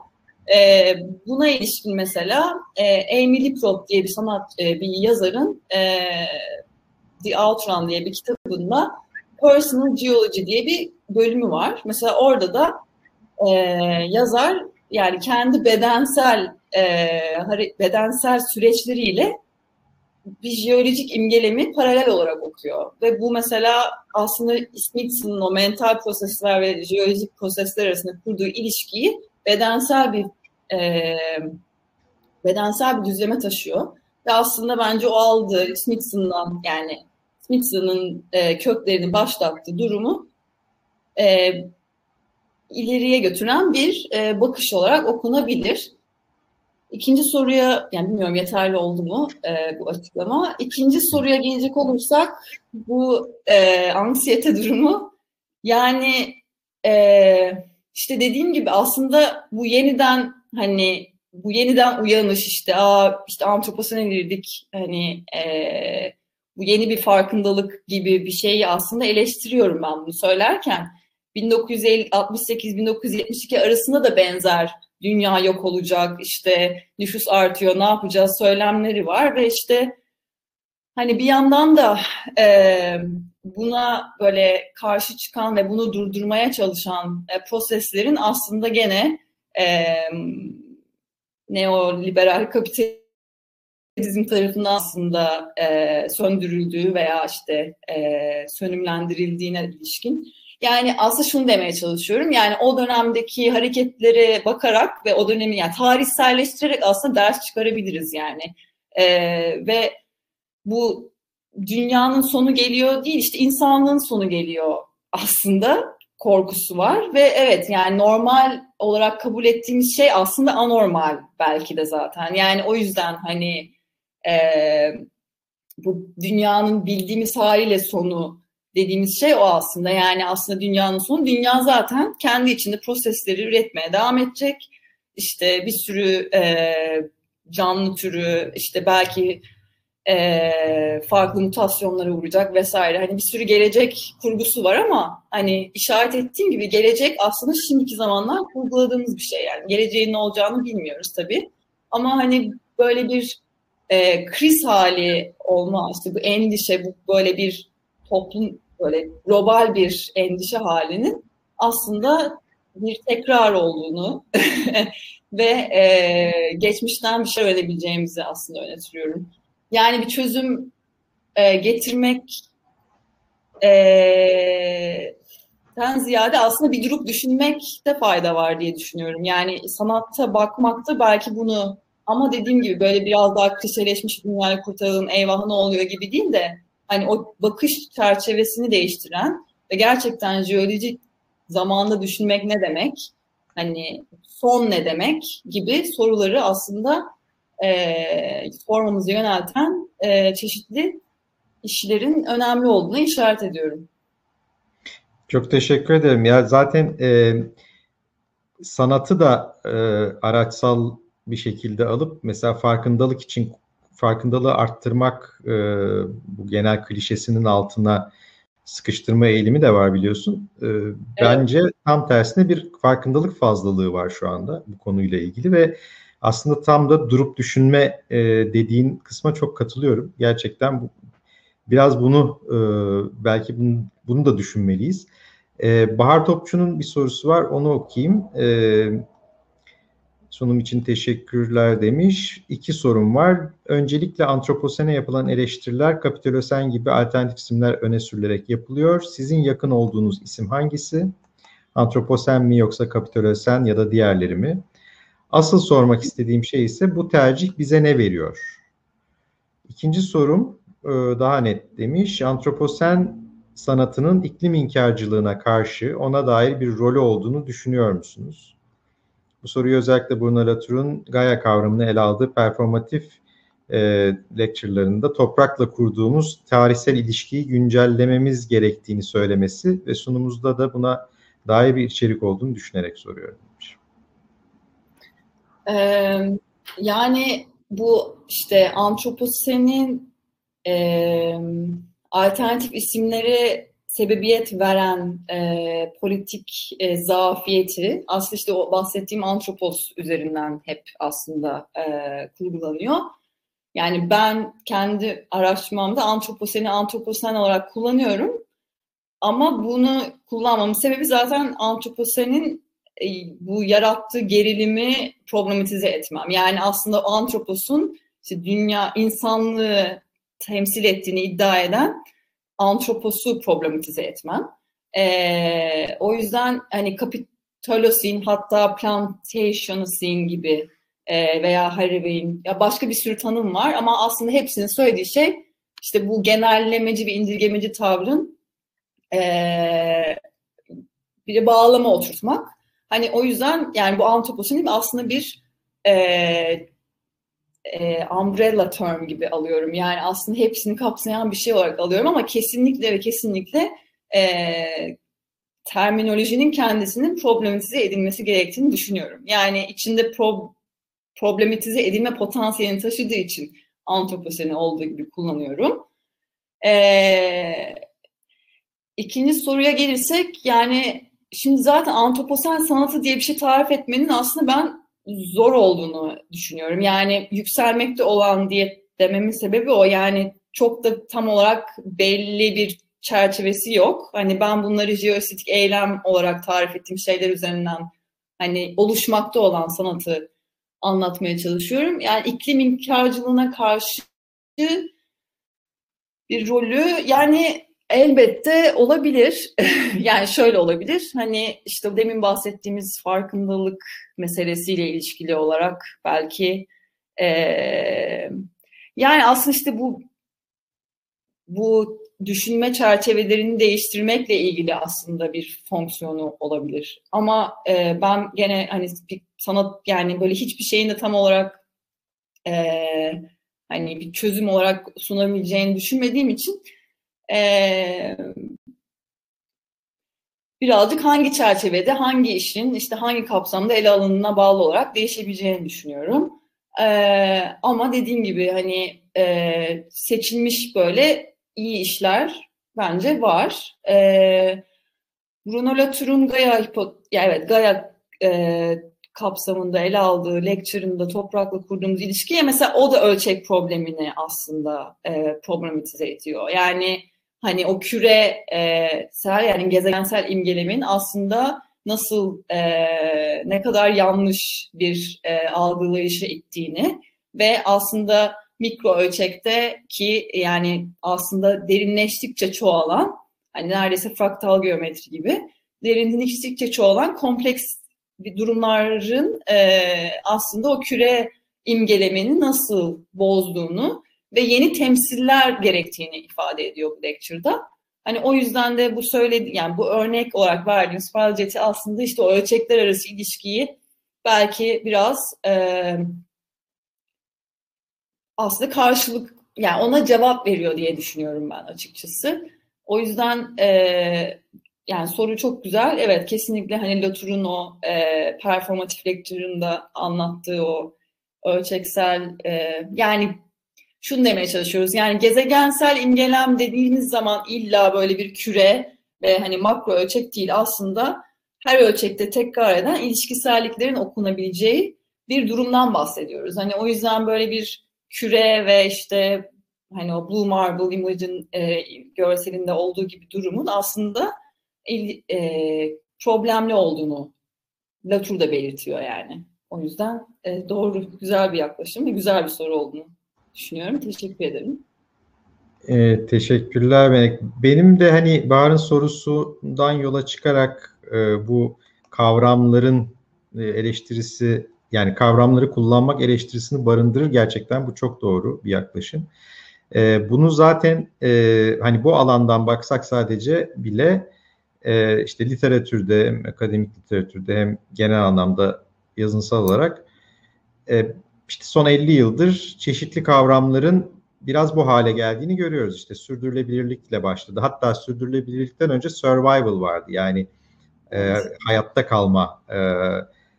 E, buna ilişkin mesela e, Amy Liprop diye bir sanat e, bir yazarın e, The Outrun diye bir kitabında Personal Geology diye bir bölümü var. Mesela orada da e, yazar yani kendi bedensel e, bedensel süreçleriyle bir jeolojik imgelemi paralel olarak okuyor. Ve bu mesela aslında Smithson'ın o mental prosesler ve jeolojik prosesler arasında kurduğu ilişkiyi bedensel bir e, bedensel bir düzleme taşıyor. Ve aslında bence o aldığı Smithson'dan yani Smithson'ın e, köklerini başlattığı durumu e, ileriye götüren bir e, bakış olarak okunabilir. İkinci soruya, yani bilmiyorum yeterli oldu mu e, bu açıklama. İkinci soruya gelecek olursak bu e, anksiyete durumu yani e, işte dediğim gibi aslında bu yeniden hani bu yeniden uyanış işte aa işte antroposene girdik. hani e, bu yeni bir farkındalık gibi bir şeyi aslında eleştiriyorum ben bunu söylerken. 1968-1972 arasında da benzer dünya yok olacak, işte nüfus artıyor, ne yapacağız söylemleri var ve işte hani bir yandan da e, buna böyle karşı çıkan ve bunu durdurmaya çalışan e, proseslerin aslında gene e, neoliberal kapitalizm tarafından aslında e, söndürüldüğü veya işte e, sönümlendirildiğine ilişkin yani aslında şunu demeye çalışıyorum. Yani o dönemdeki hareketlere bakarak ve o dönemi yani tarihselleştirerek aslında ders çıkarabiliriz yani. Ee, ve bu dünyanın sonu geliyor değil işte insanlığın sonu geliyor aslında korkusu var ve evet yani normal olarak kabul ettiğimiz şey aslında anormal belki de zaten yani o yüzden hani e, bu dünyanın bildiğimiz haliyle sonu dediğimiz şey o aslında. Yani aslında dünyanın sonu. Dünya zaten kendi içinde prosesleri üretmeye devam edecek. İşte bir sürü e, canlı türü, işte belki e, farklı mutasyonlara uğrayacak vesaire. Hani bir sürü gelecek kurgusu var ama hani işaret ettiğim gibi gelecek aslında şimdiki zamanlar kurguladığımız bir şey. Yani geleceğin ne olacağını bilmiyoruz tabii. Ama hani böyle bir e, kriz hali olma, işte bu endişe, bu böyle bir toplum böyle global bir endişe halinin aslında bir tekrar olduğunu ve e, geçmişten bir şey öğrenebileceğimizi aslında öğretiyorum. Yani bir çözüm e, getirmek e, ten ziyade aslında bir durup düşünmekte fayda var diye düşünüyorum. Yani sanatta bakmakta belki bunu ama dediğim gibi böyle biraz daha klişeleşmiş dünyayı kurtaralım eyvah ne oluyor gibi değil de hani o bakış çerçevesini değiştiren ve gerçekten jeolojik zamanda düşünmek ne demek, hani son ne demek gibi soruları aslında e, sormamızı yönelten e, çeşitli işlerin önemli olduğunu işaret ediyorum. Çok teşekkür ederim. Ya zaten e, sanatı da e, araçsal bir şekilde alıp mesela farkındalık için farkındalığı arttırmak e, bu genel klişesinin altına sıkıştırma eğilimi de var biliyorsun. E, evet. Bence tam tersine bir farkındalık fazlalığı var şu anda bu konuyla ilgili ve aslında tam da durup düşünme e, dediğin kısma çok katılıyorum. Gerçekten bu, biraz bunu e, belki bunu, bunu da düşünmeliyiz. E, Bahar Topçu'nun bir sorusu var onu okuyayım. E, Sunum için teşekkürler demiş. İki sorum var. Öncelikle antroposene yapılan eleştiriler kapitolosen gibi alternatif isimler öne sürülerek yapılıyor. Sizin yakın olduğunuz isim hangisi? Antroposen mi yoksa Kapitolosen ya da diğerleri mi? Asıl sormak istediğim şey ise bu tercih bize ne veriyor? İkinci sorum e, daha net demiş. Antroposen sanatının iklim inkarcılığına karşı ona dair bir rolü olduğunu düşünüyor musunuz? Bu soruyu özellikle Bruno Latour'un Gaia kavramını ele aldığı performatif e, lecture'larında toprakla kurduğumuz tarihsel ilişkiyi güncellememiz gerektiğini söylemesi ve sunumumuzda da buna dair bir içerik olduğunu düşünerek soruyorum. Ee, yani bu işte antroposenin e, alternatif isimleri sebebiyet veren e, politik e, zafiyeti aslında işte o bahsettiğim antropos üzerinden hep aslında e, kurgulanıyor. Yani ben kendi araştırmamda antroposeni antroposen olarak kullanıyorum. Ama bunu kullanmamın sebebi zaten antroposenin bu yarattığı gerilimi problematize etmem. Yani aslında o antroposun işte dünya insanlığı temsil ettiğini iddia eden antroposu problematize etmem. E, o yüzden hani kapitolosin hatta plantationosin gibi e, veya Harvey'in ya başka bir sürü tanım var ama aslında hepsinin söylediği şey işte bu genellemeci ve indirgemeci tavrın e, bir bağlama oturtmak. Hani o yüzden yani bu antroposin aslında bir e, e, umbrella term gibi alıyorum. Yani aslında hepsini kapsayan bir şey olarak alıyorum ama kesinlikle ve kesinlikle e, terminolojinin kendisinin problematize edilmesi gerektiğini düşünüyorum. Yani içinde pro, problematize edilme potansiyelini taşıdığı için antroposeni olduğu gibi kullanıyorum. Ee, ikinci soruya gelirsek yani şimdi zaten antroposen sanatı diye bir şey tarif etmenin aslında ben zor olduğunu düşünüyorum. Yani yükselmekte olan diye dememin sebebi o. Yani çok da tam olarak belli bir çerçevesi yok. Hani ben bunları jeoestetik eylem olarak tarif ettiğim şeyler üzerinden hani oluşmakta olan sanatı anlatmaya çalışıyorum. Yani iklim inkarcılığına karşı bir rolü yani elbette olabilir. yani şöyle olabilir. Hani işte demin bahsettiğimiz farkındalık meselesiyle ilişkili olarak belki e, yani aslında işte bu bu düşünme çerçevelerini değiştirmekle ilgili aslında bir fonksiyonu olabilir. Ama e, ben gene hani bir sanat yani böyle hiçbir şeyin de tam olarak e, hani bir çözüm olarak sunabileceğini düşünmediğim için e, birazcık hangi çerçevede, hangi işin, işte hangi kapsamda ele alınına bağlı olarak değişebileceğini düşünüyorum. E, ama dediğim gibi hani e, seçilmiş böyle iyi işler bence var. E, Bruno Latour'un Gaia, ya evet Gaia e, kapsamında ele aldığı lecture'ında toprakla kurduğumuz ilişkiye mesela o da ölçek problemini aslında e, problematize ediyor. Yani hani o küre e, sel yani gezegensel imgelemin aslında nasıl e, ne kadar yanlış bir e, algılayışa ittiğini ve aslında mikro ölçekte ki yani aslında derinleştikçe çoğalan hani neredeyse fraktal geometri gibi derinleştikçe çoğalan kompleks bir durumların e, aslında o küre imgelemeni nasıl bozduğunu ve yeni temsiller gerektiğini ifade ediyor bu lecture'da. Hani o yüzden de bu söyledi yani bu örnek olarak verdiğim spiral jet'i aslında işte o ölçekler arası ilişkiyi belki biraz e, aslında karşılık yani ona cevap veriyor diye düşünüyorum ben açıkçası. O yüzden e, yani soru çok güzel. Evet kesinlikle hani Latour'un o e, performatif lektöründe anlattığı o ölçeksel e, yani şunu demeye çalışıyoruz. Yani gezegensel imgelem dediğimiz zaman illa böyle bir küre ve hani makro ölçek değil aslında her ölçekte tekrar eden ilişkiselliklerin okunabileceği bir durumdan bahsediyoruz. Hani o yüzden böyle bir küre ve işte hani o Blue Marble Image'in e, görselinde olduğu gibi durumun aslında e, problemli olduğunu Latour da belirtiyor yani. O yüzden e, doğru, güzel bir yaklaşım ve güzel bir soru olduğunu düşünüyorum. Teşekkür ederim. E, teşekkürler Melek. Benim de hani Bahar'ın sorusundan yola çıkarak e, bu kavramların e, eleştirisi yani kavramları kullanmak eleştirisini barındırır gerçekten bu çok doğru bir yaklaşım. E, bunu zaten e, hani bu alandan baksak sadece bile e, işte literatürde hem akademik literatürde hem genel anlamda yazınsal olarak e, işte son 50 yıldır çeşitli kavramların biraz bu hale geldiğini görüyoruz. İşte sürdürülebilirlikle başladı. Hatta sürdürülebilirlikten önce survival vardı. Yani e, hayatta kalma e,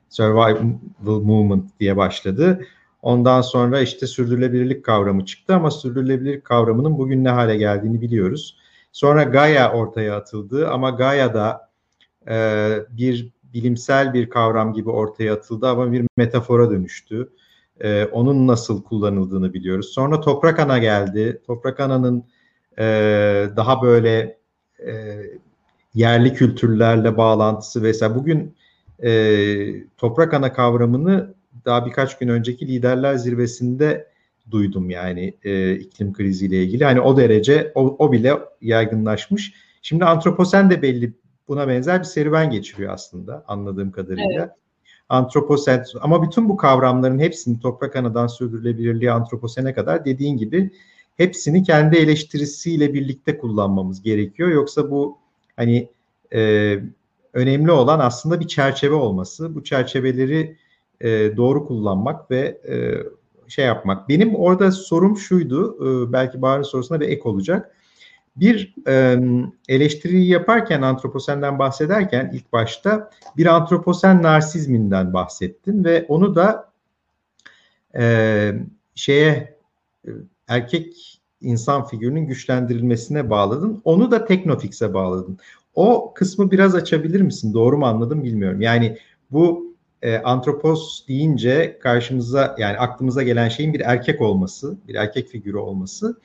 survival movement diye başladı. Ondan sonra işte sürdürülebilirlik kavramı çıktı ama sürdürülebilirlik kavramının bugün ne hale geldiğini biliyoruz. Sonra Gaia ortaya atıldı ama Gaia da e, bir bilimsel bir kavram gibi ortaya atıldı ama bir metafora dönüştü. E, onun nasıl kullanıldığını biliyoruz. Sonra toprak ana geldi. Toprak ananın e, daha böyle e, yerli kültürlerle bağlantısı vesaire. Bugün e, toprak ana kavramını daha birkaç gün önceki liderler zirvesinde duydum yani e, iklim kriziyle ilgili. Hani o derece o, o bile yaygınlaşmış. Şimdi antroposen de belli buna benzer bir serüven geçiriyor aslında anladığım kadarıyla. Evet. Antroposen ama bütün bu kavramların hepsini toprak anadan sürdürülebilirliğe antroposene kadar dediğin gibi hepsini kendi eleştirisiyle birlikte kullanmamız gerekiyor. Yoksa bu hani e, önemli olan aslında bir çerçeve olması. Bu çerçeveleri e, doğru kullanmak ve e, şey yapmak. Benim orada sorum şuydu, e, belki Bahar'ın sorusuna bir ek olacak. Bir e, eleştiriyi yaparken antroposenden bahsederken ilk başta bir antroposen narsizminden bahsettin ve onu da e, şeye erkek insan figürünün güçlendirilmesine bağladın. Onu da Teknofix'e bağladın. O kısmı biraz açabilir misin? Doğru mu anladım bilmiyorum. Yani bu e, antropos deyince karşımıza yani aklımıza gelen şeyin bir erkek olması, bir erkek figürü olması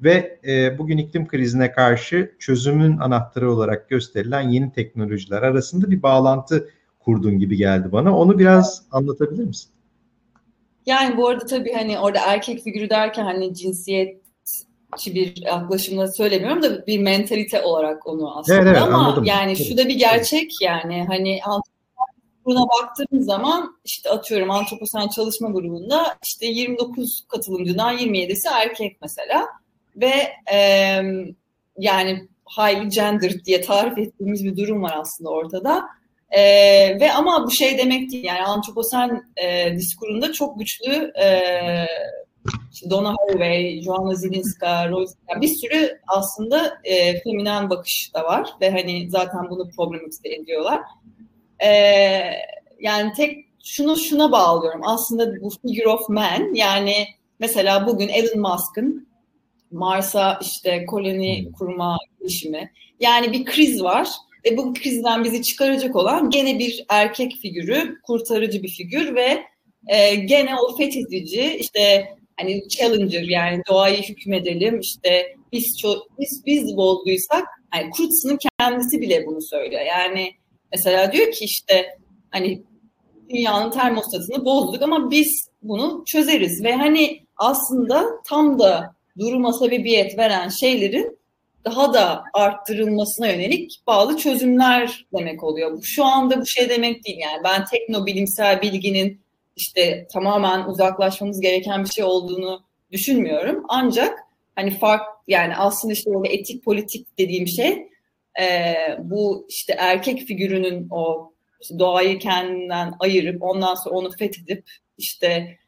ve e, bugün iklim krizine karşı çözümün anahtarı olarak gösterilen yeni teknolojiler arasında bir bağlantı kurdun gibi geldi bana. Onu biraz anlatabilir misin? Yani bu arada tabii hani orada erkek figürü derken hani cinsiyet bir yaklaşımla söylemiyorum da bir mentalite olarak onu aslında evet, evet, ama anladım. yani evet. şu da bir gerçek yani hani grubuna baktığımız zaman işte atıyorum antroposen çalışma grubunda işte 29 katılımcıdan 27'si erkek mesela ve e, yani highly gendered diye tarif ettiğimiz bir durum var aslında ortada. E, ve ama bu şey demek değil yani antroposen e, diskurunda çok güçlü e, işte Donna Haraway, Joanna Zilinska, Rose, yani bir sürü aslında e, feminen bakış da var ve hani zaten bunu problematize ediyorlar. E, yani tek şunu şuna bağlıyorum. Aslında bu figure of man yani mesela bugün Elon Musk'ın Mars'a işte koloni hmm. kurma girişimi. Yani bir kriz var ve bu krizden bizi çıkaracak olan gene bir erkek figürü, kurtarıcı bir figür ve e, gene o fethedici işte hani challenger yani doğayı hükmedelim işte biz biz biz bozduysak yani Kurtz'un kendisi bile bunu söylüyor. Yani mesela diyor ki işte hani dünyanın termostatını bozduk ama biz bunu çözeriz ve hani aslında tam da duruma sebebiyet veren şeylerin daha da arttırılmasına yönelik bağlı çözümler demek oluyor. Bu şu anda bu şey demek değil yani ben tekno bilimsel bilginin işte tamamen uzaklaşmamız gereken bir şey olduğunu düşünmüyorum. Ancak hani fark yani aslında işte böyle etik politik dediğim şey e, bu işte erkek figürünün o işte doğayı kendinden ayırıp ondan sonra onu fethedip işte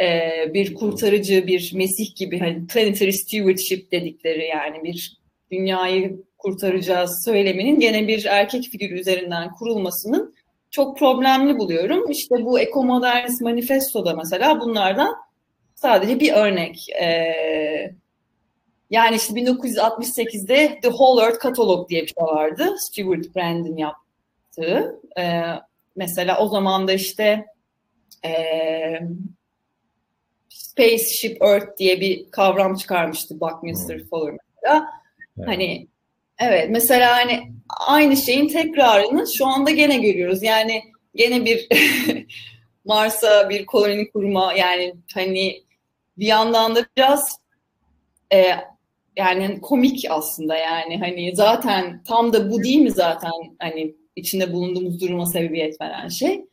e, bir kurtarıcı, bir mesih gibi hani planetary stewardship dedikleri yani bir dünyayı kurtaracağız söyleminin gene bir erkek figürü üzerinden kurulmasının çok problemli buluyorum. İşte bu Ekomodernist Manifesto'da mesela bunlardan sadece bir örnek. Ee, yani işte 1968'de The Whole Earth Catalog diye bir şey vardı. Stuart Brandon yaptığı. Ee, mesela o zaman da işte e, Spaceship Earth diye bir kavram çıkarmıştı Buckminster hmm. Fuller mesela. Evet. Hani evet mesela hani aynı şeyin tekrarını şu anda gene görüyoruz. Yani gene bir Mars'a bir koloni kurma yani hani bir yandan da biraz e, yani komik aslında yani hani zaten tam da bu değil mi zaten hani içinde bulunduğumuz duruma sebebiyet veren şey.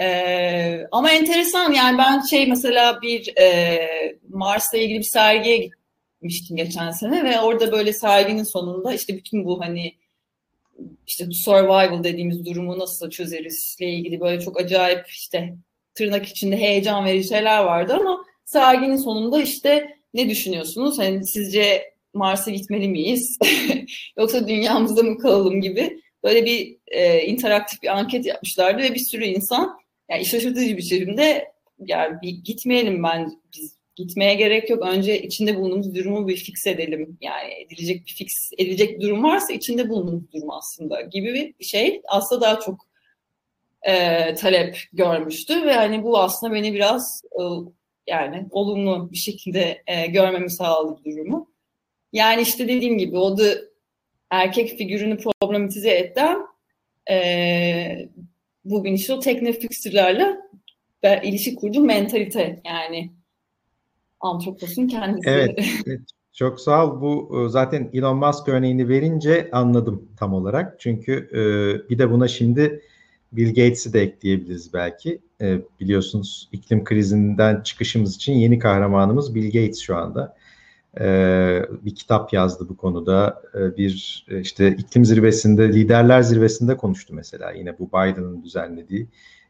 Ee, ama enteresan yani ben şey mesela bir e, Mars'la ilgili bir sergiye gitmiştim geçen sene ve orada böyle serginin sonunda işte bütün bu hani işte survival dediğimiz durumu nasıl çözeriz ile ilgili böyle çok acayip işte tırnak içinde heyecan verici şeyler vardı ama serginin sonunda işte ne düşünüyorsunuz? Hani sizce Mars'a gitmeli miyiz? Yoksa dünyamızda mı kalalım gibi böyle bir e, interaktif bir anket yapmışlardı ve bir sürü insan yani şaşırtıcı bir şekilde yani bir gitmeyelim ben biz gitmeye gerek yok. Önce içinde bulunduğumuz durumu bir fix edelim. Yani edilecek bir fix edilecek bir durum varsa içinde bulunduğumuz durum aslında gibi bir şey. Aslında daha çok e, talep görmüştü ve hani bu aslında beni biraz e, yani olumlu bir şekilde e, görmemi sağladı durumu. Yani işte dediğim gibi o da erkek figürünü problematize eden e, bugün işte o teknofixlerle ilişki kurduğum mentalite yani antroposun kendisi. Evet, evet. Çok sağ ol. Bu e, zaten Elon Musk örneğini verince anladım tam olarak. Çünkü e, bir de buna şimdi Bill Gates'i de ekleyebiliriz belki. E, biliyorsunuz iklim krizinden çıkışımız için yeni kahramanımız Bill Gates şu anda. E, bir kitap yazdı bu konuda. E, bir e, işte iklim zirvesinde, liderler zirvesinde konuştu mesela. Yine bu Biden'ın düzenlediği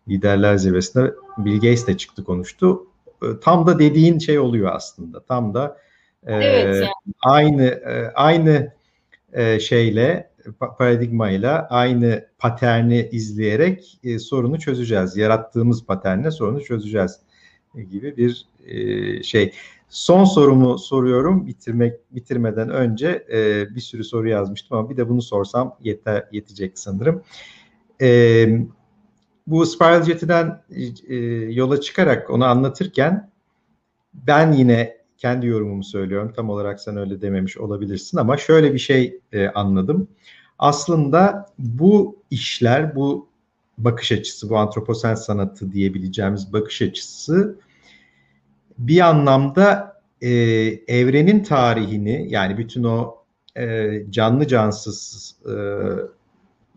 liderler zirvesinde Bill Gates de çıktı konuştu. E, tam da dediğin şey oluyor aslında. Tam da e, evet, yani. aynı e, aynı şeyle paradigmayla aynı paterni izleyerek sorunu çözeceğiz. Yarattığımız paternle sorunu çözeceğiz gibi bir şey. Son sorumu soruyorum bitirmek bitirmeden önce e, bir sürü soru yazmıştım ama bir de bunu sorsam yeter yetecek sanırım. E, bu Spiral Jet'den e, yola çıkarak onu anlatırken ben yine kendi yorumumu söylüyorum. Tam olarak sen öyle dememiş olabilirsin ama şöyle bir şey e, anladım. Aslında bu işler, bu bakış açısı, bu antroposen sanatı diyebileceğimiz bakış açısı bir anlamda e, evrenin tarihini yani bütün o e, canlı cansız e,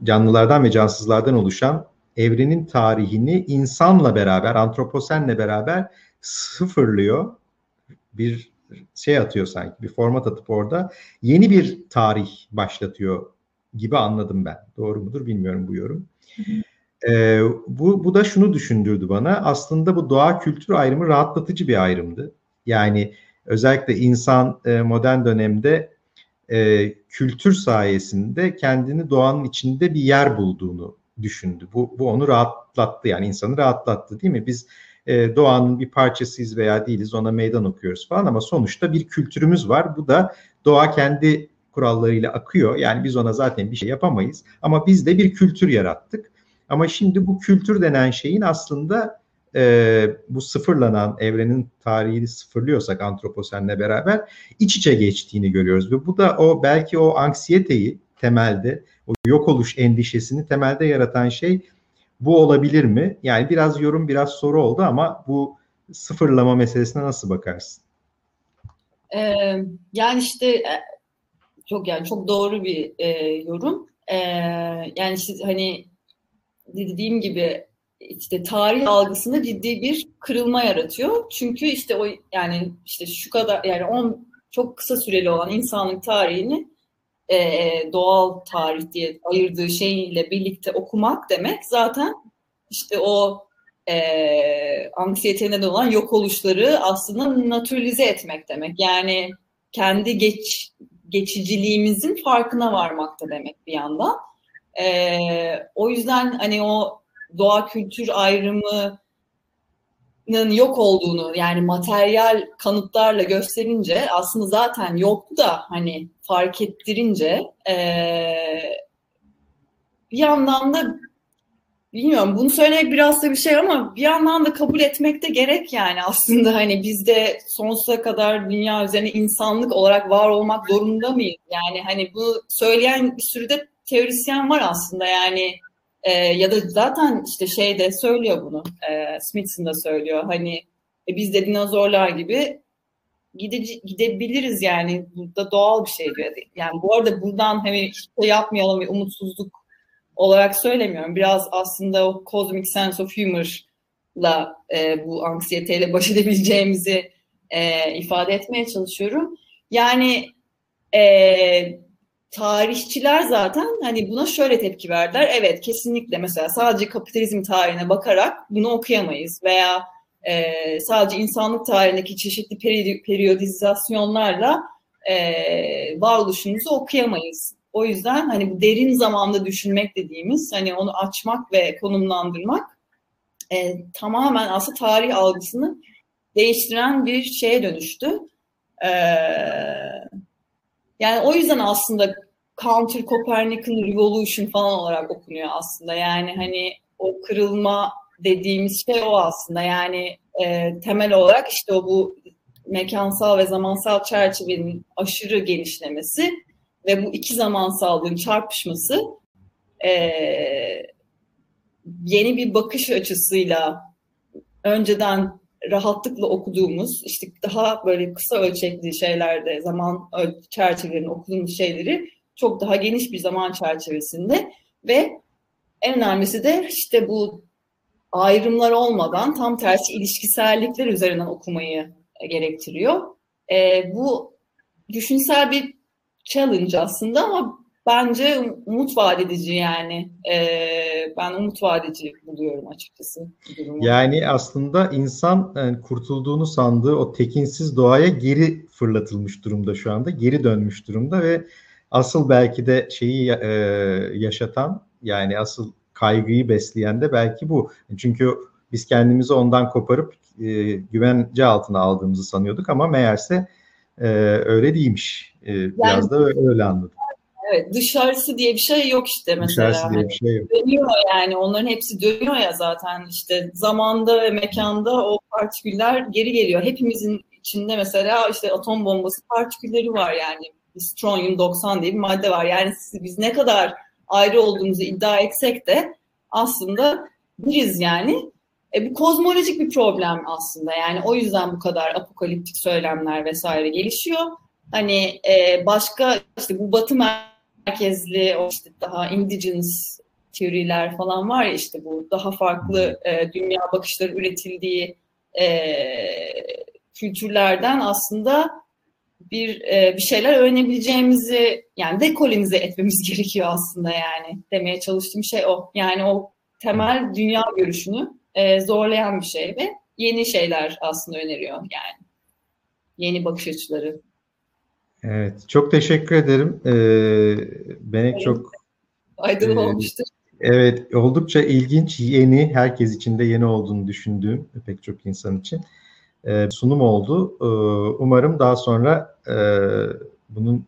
canlılardan ve cansızlardan oluşan evrenin tarihini insanla beraber, antroposenle beraber sıfırlıyor. Bir şey atıyor sanki, bir format atıp orada yeni bir tarih başlatıyor gibi anladım ben. Doğru mudur bilmiyorum bu yorum. Ee, bu, bu da şunu düşündürdü bana. Aslında bu doğa kültür ayrımı rahatlatıcı bir ayrımdı. Yani özellikle insan e, modern dönemde e, kültür sayesinde kendini doğanın içinde bir yer bulduğunu düşündü. Bu, bu onu rahatlattı yani insanı rahatlattı değil mi? Biz e, doğanın bir parçasıyız veya değiliz ona meydan okuyoruz falan ama sonuçta bir kültürümüz var. Bu da doğa kendi kurallarıyla akıyor. Yani biz ona zaten bir şey yapamayız ama biz de bir kültür yarattık. Ama şimdi bu kültür denen şeyin aslında e, bu sıfırlanan evrenin tarihini sıfırlıyorsak antroposenle beraber iç içe geçtiğini görüyoruz. Ve bu da o belki o anksiyeteyi temelde o yok oluş endişesini temelde yaratan şey bu olabilir mi? Yani biraz yorum biraz soru oldu ama bu sıfırlama meselesine nasıl bakarsın? Ee, yani işte e, çok yani çok doğru bir e, yorum. E, yani işte hani dediğim gibi işte tarih algısında ciddi bir kırılma yaratıyor. Çünkü işte o yani işte şu kadar yani on çok kısa süreli olan insanlık tarihini e, doğal tarih diye ayırdığı şeyle birlikte okumak demek zaten işte o e, anksiyete neden olan yok oluşları aslında naturalize etmek demek. Yani kendi geç geçiciliğimizin farkına varmakta demek bir yandan. E, o yüzden hani o doğa kültür ayrımı yok olduğunu yani materyal kanıtlarla gösterince aslında zaten yoktu da hani fark ettirince e, bir yandan da bilmiyorum bunu söylemek biraz da bir şey ama bir yandan da kabul etmek de gerek yani aslında hani biz de sonsuza kadar dünya üzerine insanlık olarak var olmak zorunda mıyız? Yani hani bu söyleyen bir sürü de teorisyen var aslında yani e, ya da zaten işte şey de söylüyor bunu. E, Smithson da söylüyor. Hani e, biz de dinozorlar gibi gide, gidebiliriz yani. Bu da doğal bir şey diyor. Yani bu arada buradan hani hiç şey yapmayalım ve umutsuzluk olarak söylemiyorum. Biraz aslında o cosmic sense of humor'la e, bu anksiyeteyle baş edebileceğimizi e, ifade etmeye çalışıyorum. Yani e, tarihçiler zaten hani buna şöyle tepki verdiler. Evet kesinlikle mesela sadece kapitalizm tarihine bakarak bunu okuyamayız veya e, sadece insanlık tarihindeki çeşitli peri periyodizasyonlarla e, varoluşumuzu okuyamayız. O yüzden hani bu derin zamanda düşünmek dediğimiz hani onu açmak ve konumlandırmak e, tamamen aslında tarih algısını değiştiren bir şeye dönüştü. Ee, yani o yüzden aslında Counter Copernican Revolution falan olarak okunuyor aslında. Yani hani o kırılma dediğimiz şey o aslında. Yani e, temel olarak işte o bu mekansal ve zamansal çerçevenin aşırı genişlemesi ve bu iki zamansallığın çarpışması e, yeni bir bakış açısıyla önceden rahatlıkla okuduğumuz işte daha böyle kısa ölçekli şeylerde zaman çerçevelerinde okuduğumuz şeyleri çok daha geniş bir zaman çerçevesinde ve en önemlisi de işte bu ayrımlar olmadan tam tersi ilişkisellikler üzerinden okumayı gerektiriyor. E, bu düşünsel bir challenge aslında ama bence umut vaat edici yani. E, ben umut vaat edici buluyorum açıkçası. Durumu. Yani aslında insan yani kurtulduğunu sandığı o tekinsiz doğaya geri fırlatılmış durumda şu anda. Geri dönmüş durumda ve asıl belki de şeyi e, yaşatan yani asıl kaygıyı besleyen de belki bu. Çünkü biz kendimizi ondan koparıp e, güvence altına aldığımızı sanıyorduk ama meğerse e, öyle değilmiş. E, yani, biraz da öyle anladım. Evet, dışarısı diye bir şey yok işte mesela. Dışarısı diye bir şey yok. Dönüyor yani onların hepsi dönüyor ya zaten işte zamanda ve mekanda o partiküller geri geliyor. Hepimizin içinde mesela işte atom bombası partikülleri var yani. Strontium 90 diye bir madde var. Yani biz ne kadar ayrı olduğumuzu iddia etsek de aslında biriz yani. E, bu kozmolojik bir problem aslında. Yani o yüzden bu kadar apokaliptik söylemler vesaire gelişiyor. Hani e, başka işte bu batı merkezli o işte daha indigenous teoriler falan var ya işte bu daha farklı e, dünya bakışları üretildiği e, kültürlerden aslında bir e, bir şeyler öğrenebileceğimizi yani dekolonize etmemiz gerekiyor aslında yani demeye çalıştığım şey o. Yani o temel dünya görüşünü e, zorlayan bir şey ve yeni şeyler aslında öneriyor yani. Yeni bakış açıları. Evet, çok teşekkür ederim. Ee, Benek çok aydın e, olmuştur. Evet, oldukça ilginç, yeni, herkes için de yeni olduğunu düşündüğüm pek çok insan için e, sunum oldu. E, umarım daha sonra e, bunun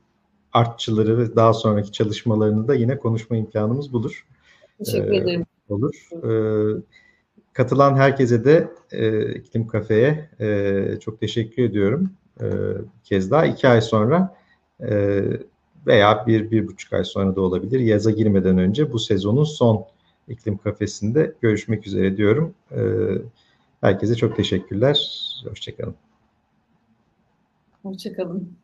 artçıları ve daha sonraki çalışmalarını da yine konuşma imkanımız bulur. Teşekkür e, ederim. Olur. E, katılan herkese de e, İklim Kafe'ye e, çok teşekkür ediyorum. E, kez daha iki ay sonra e, veya bir, bir buçuk ay sonra da olabilir. Yaza girmeden önce bu sezonun son iklim kafesinde görüşmek üzere diyorum. E, herkese çok teşekkürler. Hoşçakalın. Hoşçakalın.